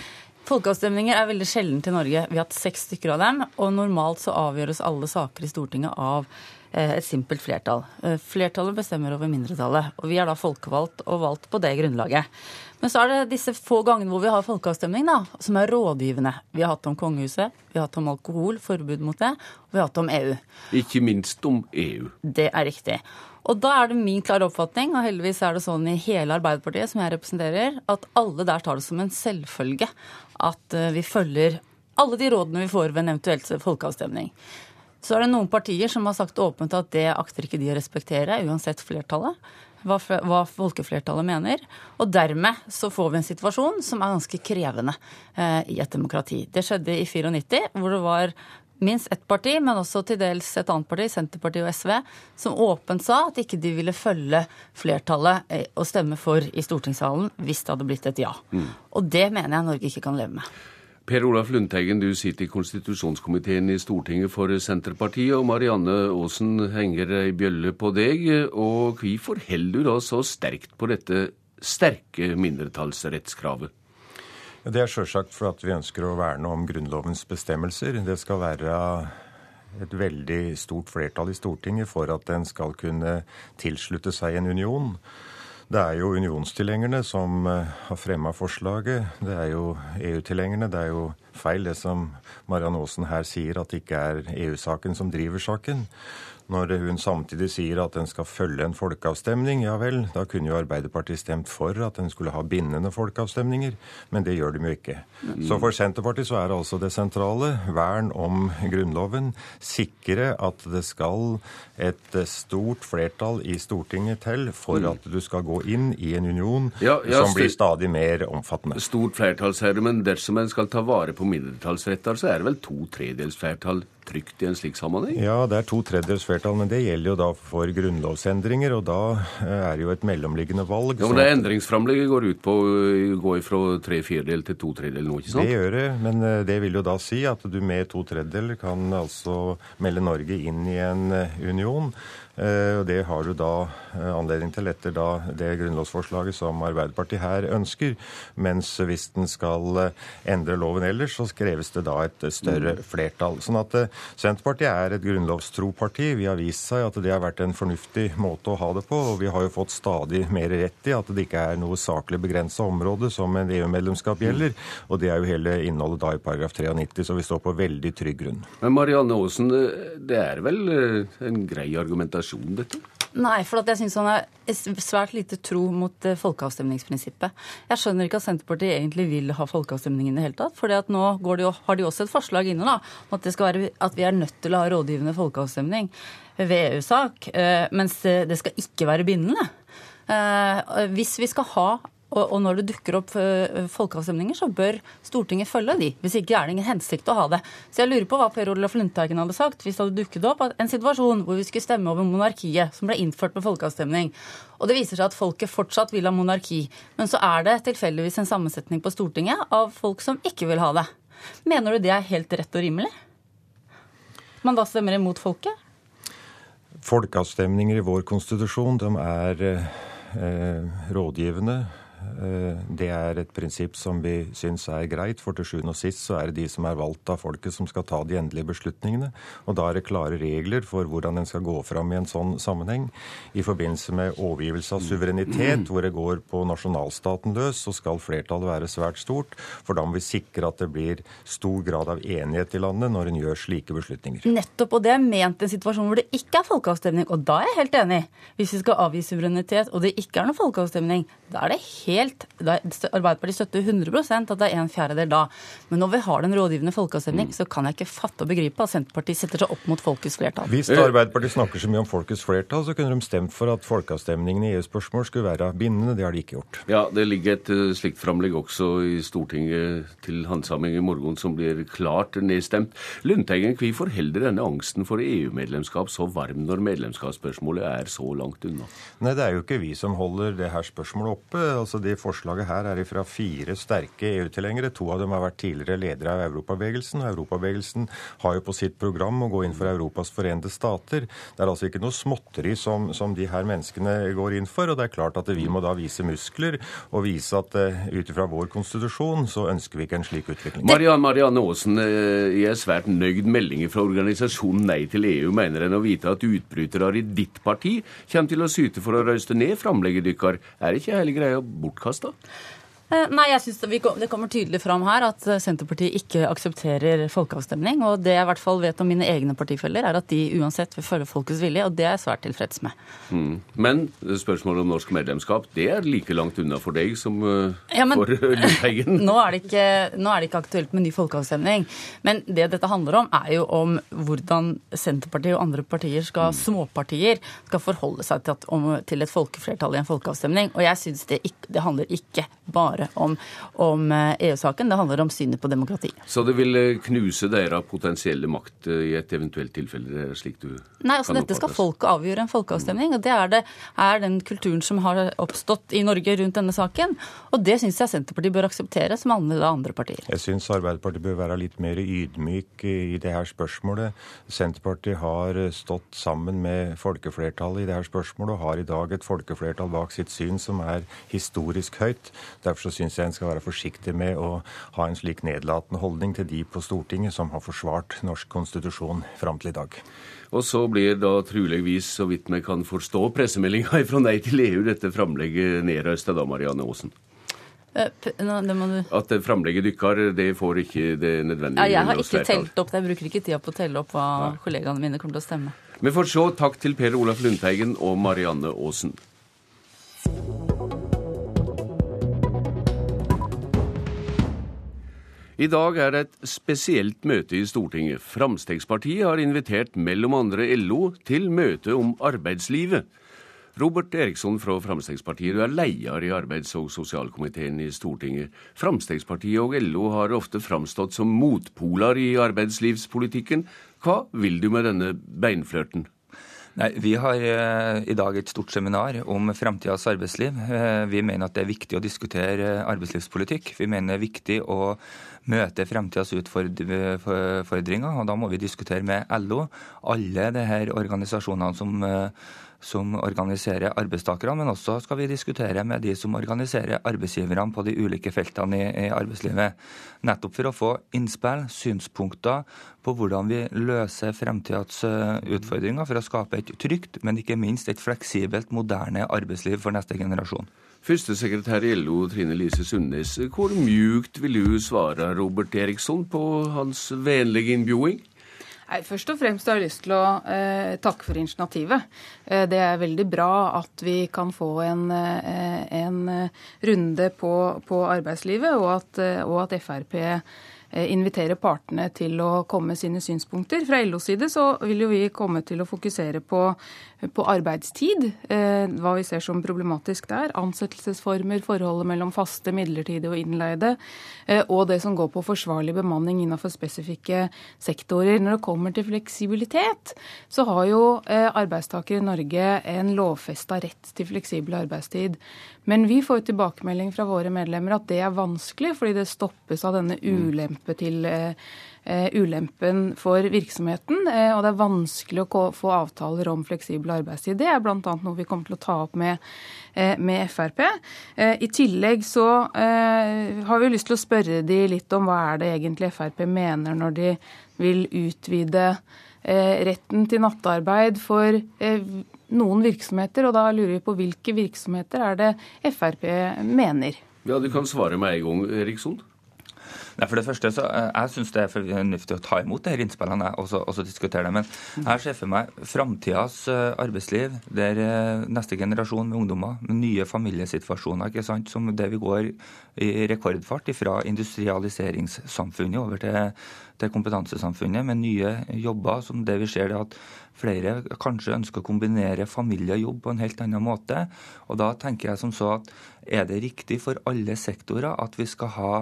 Folkeavstemninger er veldig sjelden til Norge. Vi har hatt seks stykker av dem. Og normalt så avgjøres alle saker i Stortinget av eh, et simpelt flertall. Eh, flertallet bestemmer over mindretallet. Og vi er da folkevalgt og valgt på det grunnlaget. Men så er det disse få gangene hvor vi har folkeavstemning, da, som er rådgivende. Vi har hatt om kongehuset, vi har hatt om alkohol, forbud mot det, og vi har hatt om EU. Ikke minst om EU. Det er riktig. Og da er det min klare oppfatning, og heldigvis er det sånn i hele Arbeiderpartiet som jeg representerer, at alle der tar det som en selvfølge at eh, vi følger alle de rådene vi får ved en eventuelt folkeavstemning. Så er det noen partier som har sagt åpent at det akter ikke de å respektere, uansett flertallet. Hva, hva, folkeflertallet mener. Og dermed så får vi en situasjon som er ganske krevende eh, i et demokrati. Det skjedde i 94, hvor det var minst ett parti, men også til dels et annet parti, Senterpartiet og SV, som åpent sa at ikke de ville følge flertallet eh, og stemme for i stortingssalen hvis det hadde blitt et ja. Mm. Og det mener jeg Norge ikke kan leve med. Per Olaf Lundteigen, du sitter i konstitusjonskomiteen i Stortinget for Senterpartiet, og Marianne Aasen henger ei bjølle på deg. Og hvorfor holder du da så sterkt på dette sterke mindretallsrettskravet? Det er sjølsagt at vi ønsker å verne om Grunnlovens bestemmelser. Det skal være et veldig stort flertall i Stortinget for at den skal kunne tilslutte seg en union. Det er jo unionstilhengerne som eh, har fremma forslaget. Det er jo EU-tilhengerne. Det er jo feil det som Mariann Aasen her sier, at det ikke er EU-saken som driver saken. Når hun samtidig sier at den skal følge en folkeavstemning, ja vel, da kunne jo Arbeiderpartiet stemt for at den skulle ha bindende folkeavstemninger, men det gjør de jo ikke. Så for Senterpartiet så er det altså det sentrale vern om Grunnloven, sikre at det skal et stort flertall i Stortinget til for mm. at du skal gå inn i en union ja, ja, som blir stadig mer omfattende. Stort flertall, sier du, men dersom en skal ta vare på mindretallsretter, så er det vel to tredels flertall trygt i en slik sammenheng? Ja, det er to tredjedels flertall, men det gjelder jo da for grunnlovsendringer, og da eh, er det jo et mellomliggende valg. Ja, men det Endringsframlegget går ut på å gå fra tre fjerdedel til to tredjedel nå, ikke sant? Det gjør det, men eh, det vil jo da si at du med to tredjedeler kan altså melde Norge inn i en eh, union. Eh, og Det har du da eh, anledning til etter da det grunnlovsforslaget som Arbeiderpartiet her ønsker. Mens hvis den skal eh, endre loven ellers, så kreves det da et større mm. flertall. Sånn at Senterpartiet er et grunnlovstroparti. Vi har vist seg at det har vært en fornuftig måte å ha det på. Og vi har jo fått stadig mer rett i at det ikke er noe saklig begrensa område som en EU-medlemskap gjelder. Og det er jo hele innholdet da i paragraf 93, så vi står på veldig trygg grunn. Men Marianne Aasen, det er vel en grei argumentasjon argumentasjon, dette? Nei, for jeg syns han er svært lite tro mot eh, folkeavstemningsprinsippet. Jeg skjønner ikke at Senterpartiet egentlig vil ha folkeavstemning i det hele tatt. For nå de, har de også et forslag inne da, om at, være, at, vi er nødt til å ha rådgivende folkeavstemning ved EU-sak. Eh, mens det skal ikke være bindende. Eh, hvis vi skal ha og, og, når det dukker opp uh, folkeavstemninger, så bør Stortinget følge de. Hvis ikke er det ingen hensikt å ha det. Så jeg lurer på hva Per Olaf Lundteigen hadde sagt hvis det hadde dukket opp en situasjon hvor vi skulle stemme over monarkiet, som ble innført med folkeavstemning. Og det viser seg at folket fortsatt vil ha monarki. Men så er det tilfeldigvis en sammensetning på Stortinget av folk som ikke vil ha det. Mener du det er helt rett og rimelig? Man da stemmer imot folket? Folkeavstemninger i vår konstitusjon de er eh, rådgivende Eh, det er et prinsipp som vi syns er greit, for til sjuende og sist så er det de som er valgt av folket som skal ta de endelige beslutningene. Og da er det klare regler for hvordan en skal gå fram i en sånn sammenheng. I forbindelse med overgivelse av suverenitet, hvor det går på nasjonalstaten løs, så skal flertallet være svært stort. For da må vi sikre at det blir stor grad av enighet i landet når en gjør slike beslutninger. Nettopp, og det er ment en situasjon hvor det ikke er folkeavstemning. Og da er jeg helt enig. Hvis vi skal avgi suverenitet og det ikke er noen folkeavstemning, da er det helt helt Arbeiderpartiet støtter 100% at det er en fjerdedel da. Men når vi har den rådgivende folkeavstemning, så kan jeg ikke fatte og begripe at Senterpartiet setter seg opp mot folkets flertall. Hvis Arbeiderpartiet snakker så mye om folkets flertall, så kunne de stemt for at folkeavstemningen i EU-spørsmål skulle være bindende. Det har de ikke gjort. Ja, det ligger et uh, slikt framlegg også i Stortinget til handsaming i morgen som blir klart nedstemt. Lundteigen, hvorfor holder denne angsten for EU-medlemskap så varm når medlemskapsspørsmålet er så langt unna? Nei, det er jo ikke vi som holder det her spørsmålet oppe. Altså, Det forslaget her er fra fire sterke EU-tilhengere. To av dem har vært tidligere ledere av Europabevegelsen. Og Europabevegelsen har jo på sitt program å gå inn for Europas forente stater. Det er altså ikke noe småtteri som, som de her menneskene går inn for. Og det er klart at vi må da vise muskler og vise at uh, ut ifra vår konstitusjon så ønsker vi ikke en slik utvikling. Marianne, Marianne Aasen, jeg i svært nøyd Meldinger fra organisasjonen Nei til EU mener en å vite at utbrytere i ditt parti kommer til å syte for å røyste ned framlegget deres. Er ikke hele greia bortkasta? Eh, nei, jeg synes Det kommer tydelig fram her at eh, Senterpartiet ikke aksepterer folkeavstemning. Og det jeg i hvert fall vet om mine egne partifeller, er at de uansett vil følge folkets vilje, og det er jeg svært tilfreds med. Mm. Men spørsmålet om norsk medlemskap, det er like langt unna for deg som uh, ja, men, for Lundteigen? Nå, er det ikke, nå er det ikke aktuelt med ny folkeavstemning. Men det dette handler om, er jo om hvordan Senterpartiet og andre partier, skal, mm. småpartier, skal forholde seg til, at, om, til et folkeflertall i en folkeavstemning. Og jeg syns det, det handler ikke bare bare om, om EU-saken, det handler om synet på demokrati. Så det vil knuse knuse deres potensielle makt eh, i et eventuelt tilfelle, slik du Nei, altså dette skal folket avgjøre en folkeavstemning. og Det er, det, er den kulturen som har oppstått i Norge rundt denne saken. Og det syns jeg Senterpartiet bør akseptere, som alle andre partier. Jeg syns Arbeiderpartiet bør være litt mer ydmyk i det her spørsmålet. Senterpartiet har stått sammen med folkeflertallet i det her spørsmålet, og har i dag et folkeflertall bak sitt syn som er historisk høyt. Derfor så syns jeg en skal være forsiktig med å ha en slik nedlatende holdning til de på Stortinget som har forsvart norsk konstitusjon fram til i dag. Og så blir da truligvis, så vidt vi kan forstå pressemeldinga fra Nei til EU, dette framlegget nedrøsta da, Marianne Aasen? Eh, At framlegget dykker, det får ikke det nødvendige ja, Jeg har ikke telt opp, jeg bruker ikke tida på å telle opp hva Nei. kollegaene mine kommer til å stemme. Vi får se. Takk til Per Olaf Lundteigen og Marianne Aasen. I dag er det et spesielt møte i Stortinget. Fremskrittspartiet har invitert mellom andre LO til møte om arbeidslivet. Robert Eriksson fra Fremskrittspartiet, du er leder i arbeids- og sosialkomiteen i Stortinget. Fremskrittspartiet og LO har ofte framstått som motpoler i arbeidslivspolitikken. Hva vil du med denne beinflørten? Nei, Vi har eh, i dag et stort seminar om framtidas arbeidsliv. Eh, vi mener at det er viktig å diskutere arbeidslivspolitikk. Vi mener det er viktig å møte fremtidas utfordringer, og da må vi diskutere med LO. Alle de her organisasjonene som eh, som organiserer arbeidstakere, men også skal vi diskutere med de som organiserer arbeidsgiverne på de ulike feltene i, i arbeidslivet. Nettopp for å få innspill, synspunkter på hvordan vi løser fremtidens eh, utfordringer for å skape et trygt, men ikke minst et fleksibelt, moderne arbeidsliv for neste generasjon. Førstesekretær i LO Trine Lise Sundnes, hvor mjukt vil du svare Robert Eriksson på hans vennlige innbjuding? Nei, Først og fremst har jeg lyst til å eh, takke for initiativet. Eh, det er veldig bra at vi kan få en, eh, en eh, runde på, på, arbeidslivet, og at, eh, og at Frp inviterer invitere partene til å komme med sine synspunkter. Fra LOs side så vil jo vi komme til å fokusere på, på arbeidstid, eh, hva vi ser som problematisk der. Ansettelsesformer, forholdet mellom faste, midlertidige og innleide. Eh, og det som går på forsvarlig bemanning innenfor spesifikke sektorer. Når det kommer til fleksibilitet, så har jo arbeidstakere i Norge en lovfesta rett til fleksibel arbeidstid. Men vi får tilbakemelding fra våre medlemmer at det er vanskelig, fordi det stoppes av denne mm. ulempe til ulempen for virksomheten. Uh, og det er vanskelig å få avtaler om fleksibel arbeidstid. Det er bl.a. noe vi kommer til å ta opp med, uh, med Frp. I tillegg så har vi lyst til å spørre de litt om hva er det egentlig Frp mener når de vil utvide retten til nattarbeid for noen virksomheter, og da lurer vi på hvilke virksomheter er det Frp mener? Ja, Du kan svare med en gang, Eriksson. Nei, for det første, så eh, Jeg syns det er fornuftig å ta imot disse innspillene og så, og så diskutere det. Men jeg ser for meg framtidas eh, arbeidsliv, der eh, neste generasjon med ungdommer, med nye familiesituasjoner, ikke sant, som det vi går i rekordfart fra industrialiseringssamfunnet over til, til kompetansesamfunnet, med nye jobber, som det vi ser det at flere kanskje ønsker å kombinere familie og jobb på en helt annen måte. Og da tenker jeg som så at er det riktig for alle sektorer at vi skal ha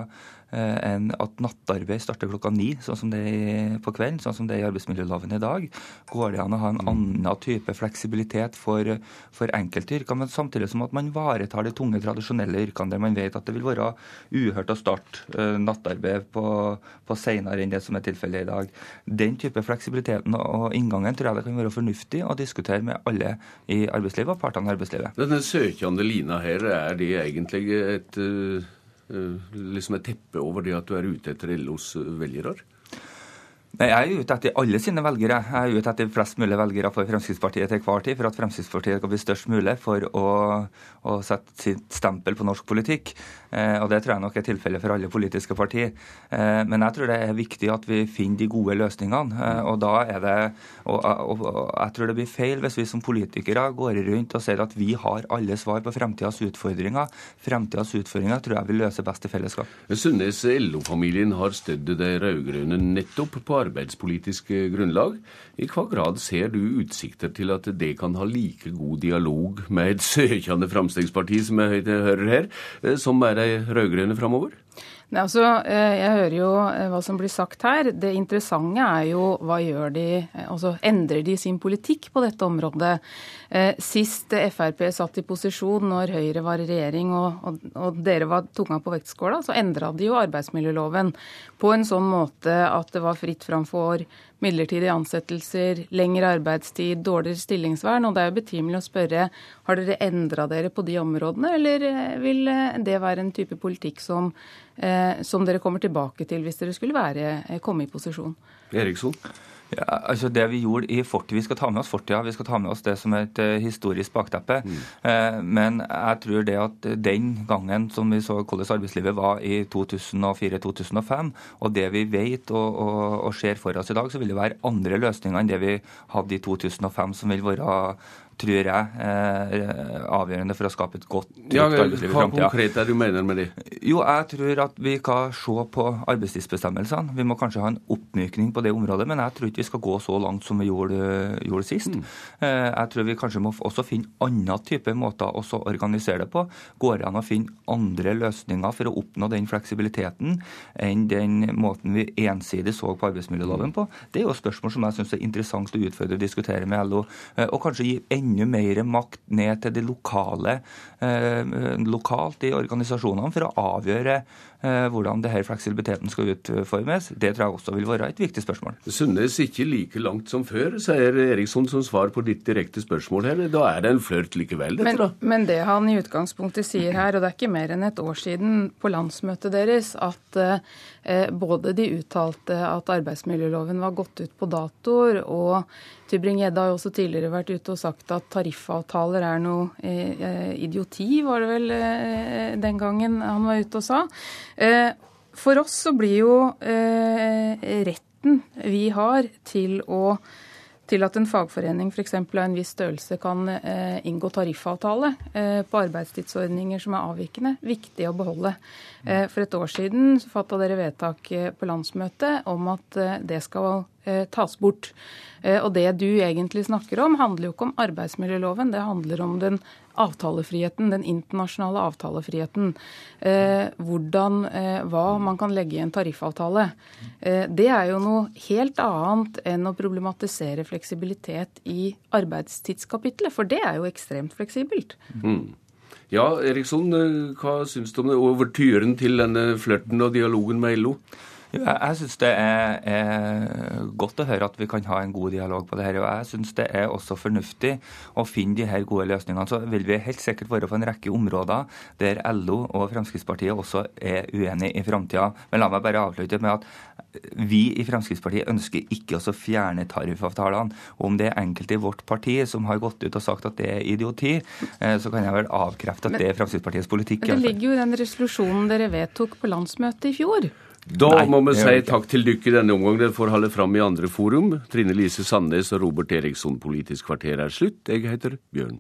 Eh, en, at nattarbeid starter klokka ni, sånn som det er på kvelden, sånn som det er i arbeidsmiljøloven i dag. Går det an å ha en annen type fleksibilitet for, for enkeltyrker, men samtidig som at man ivaretar de tunge, tradisjonelle yrkene der man vet at det vil være uhørt å starte uh, nattarbeid på, på senere enn det som er tilfellet i dag. Den type fleksibiliteten og inngangen tror jeg det kan være fornuftig å diskutere med alle i arbeidslivet og partene i arbeidslivet. Denne søkende lina her, er det egentlig et uh Eh, liksom et teppe over det at du er ute etter LOs velgere? Nei, Jeg er ute etter alle sine velgere. Jeg er ute etter flest mulig velgere for Fremskrittspartiet til hver tid, for at Fremskrittspartiet skal bli størst mulig for å, å sette sitt stempel på norsk politikk. Eh, og Det tror jeg nok er tilfellet for alle politiske partier. Eh, men jeg tror det er viktig at vi finner de gode løsningene. Eh, og da er det, og, og, og, jeg tror det blir feil hvis vi som politikere går rundt og sier at vi har alle svar på fremtidas utfordringer. Fremtidas utfordringer tror jeg vi løser best i fellesskap. Sundnes LO-familien har støttet de rød-grønne nettopp på arbeidspolitisk grunnlag. I hva grad ser du utsikter til at det kan ha like god dialog med et søkende Fremskrittsparti, som jeg hører her, som er de rød-grønne framover? Nei, altså, eh, Jeg hører jo eh, hva som blir sagt her. Det interessante er jo hva gjør de eh, Altså endrer de sin politikk på dette området? Sist Frp satt i posisjon når Høyre var i regjering og, og, og dere var tunga på vektskåla, så endra de jo arbeidsmiljøloven på en sånn måte at det var fritt fram for midlertidige ansettelser, lengre arbeidstid, dårligere stillingsvern. Og det er jo betimelig å spørre har dere endra dere på de områdene, eller vil det være en type politikk som eh, som dere kommer tilbake til hvis dere skulle være, eh, komme i posisjon. Eriksson? Ja, altså det Vi gjorde i fortid, vi skal ta med oss fortida, vi skal ta med oss det som et uh, historisk bakteppe. Mm. Uh, men jeg tror det at den gangen som vi så hvordan arbeidslivet var i 2004-2005, og det vi vet og, og, og, ser for oss i dag, så vil det være andre løsninger enn det vi hadde i 2005, som vil være tror jeg, er avgjørende for å skape et godt ja, arbeidsliv i framtida. Hva konkret er det du mener med det? Jo, jeg tror at vi kan se på arbeidstidsbestemmelsene. Vi må kanskje ha en oppmykning på det området, men jeg tror ikke vi skal gå så langt som vi gjorde, gjorde sist. Mm. Eh, jeg tror vi kanskje må også finne andre typer måter å organisere det på. Går det an å finne andre løsninger for å oppnå den fleksibiliteten enn den måten vi ensidig så på arbeidsmiljøloven på? Det er jo spørsmål som jeg syns er interessant å utfordre og diskutere med LO, eh, og kanskje gi enda enda mer makt ned til det lokale, eh, lokalt i organisasjonene for å avgjøre hvordan det her fleksibiliteten skal utformes. Det tror jeg også vil være et viktig spørsmål. Sundnes ikke like langt som før, sier Eriksson som svar på ditt direkte spørsmål her. Da er det en flørt likevel, dette da? Men, men det han i utgangspunktet sier her, og det er ikke mer enn et år siden på landsmøtet deres, at eh, både de uttalte at arbeidsmiljøloven var gått ut på datoer, og Tybring-Gjedde har jo også tidligere vært ute og sagt at tariffavtaler er noe eh, idioti, var det vel eh, den gangen han var ute og sa. Eh, for oss så blir jo eh, retten vi har til å til at en fagforening f.eks. av en viss størrelse kan eh, inngå tariffavtale på arbeidstidsordninger som er avvikende, viktig å beholde. Eh, for et år siden så fatta dere vedtak på landsmøtet om at det skal tas bort. Og det du egentlig snakker om, handler jo ikke om arbeidsmiljøloven, det handler om den avtalefriheten, den internasjonale avtalefriheten. Eh, hvordan, eh, hva man kan legge i en tariffavtale. Eh, det er jo noe helt annet enn å problematisere fleksibilitet i arbeidstidskapitlet, for det er jo ekstremt fleksibelt. Mm. Ja, Eriksson, eh, hva syns du om det overtyren til denne flørten og dialogen med LO? Jeg, jeg syns det er, er, godt å høre at vi kan ha en god dialog på det her. Og jeg syns det er også fornuftig å finne de her gode løsningene. Så vil vi helt sikkert være på en rekke områder der LO og Fremskrittspartiet også er uenige i framtida. Men la meg bare avslutte med at vi i Fremskrittspartiet ønsker ikke å fjerne tariffavtalene. Om det er enkelte i vårt parti som har gått ut og sagt at det er idioti, eh, så kan jeg vel avkrefte at men, det er Fremskrittspartiets politikk. Men det ligger jo i den resolusjonen dere vedtok på landsmøtet i fjor. Da Nei, må vi si takk til dere denne omgang. Dere får holde fram i andre forum. Trine Lise Sandnes og Robert Eriksson, Politisk kvarter er slutt. Jeg heter Bjørn.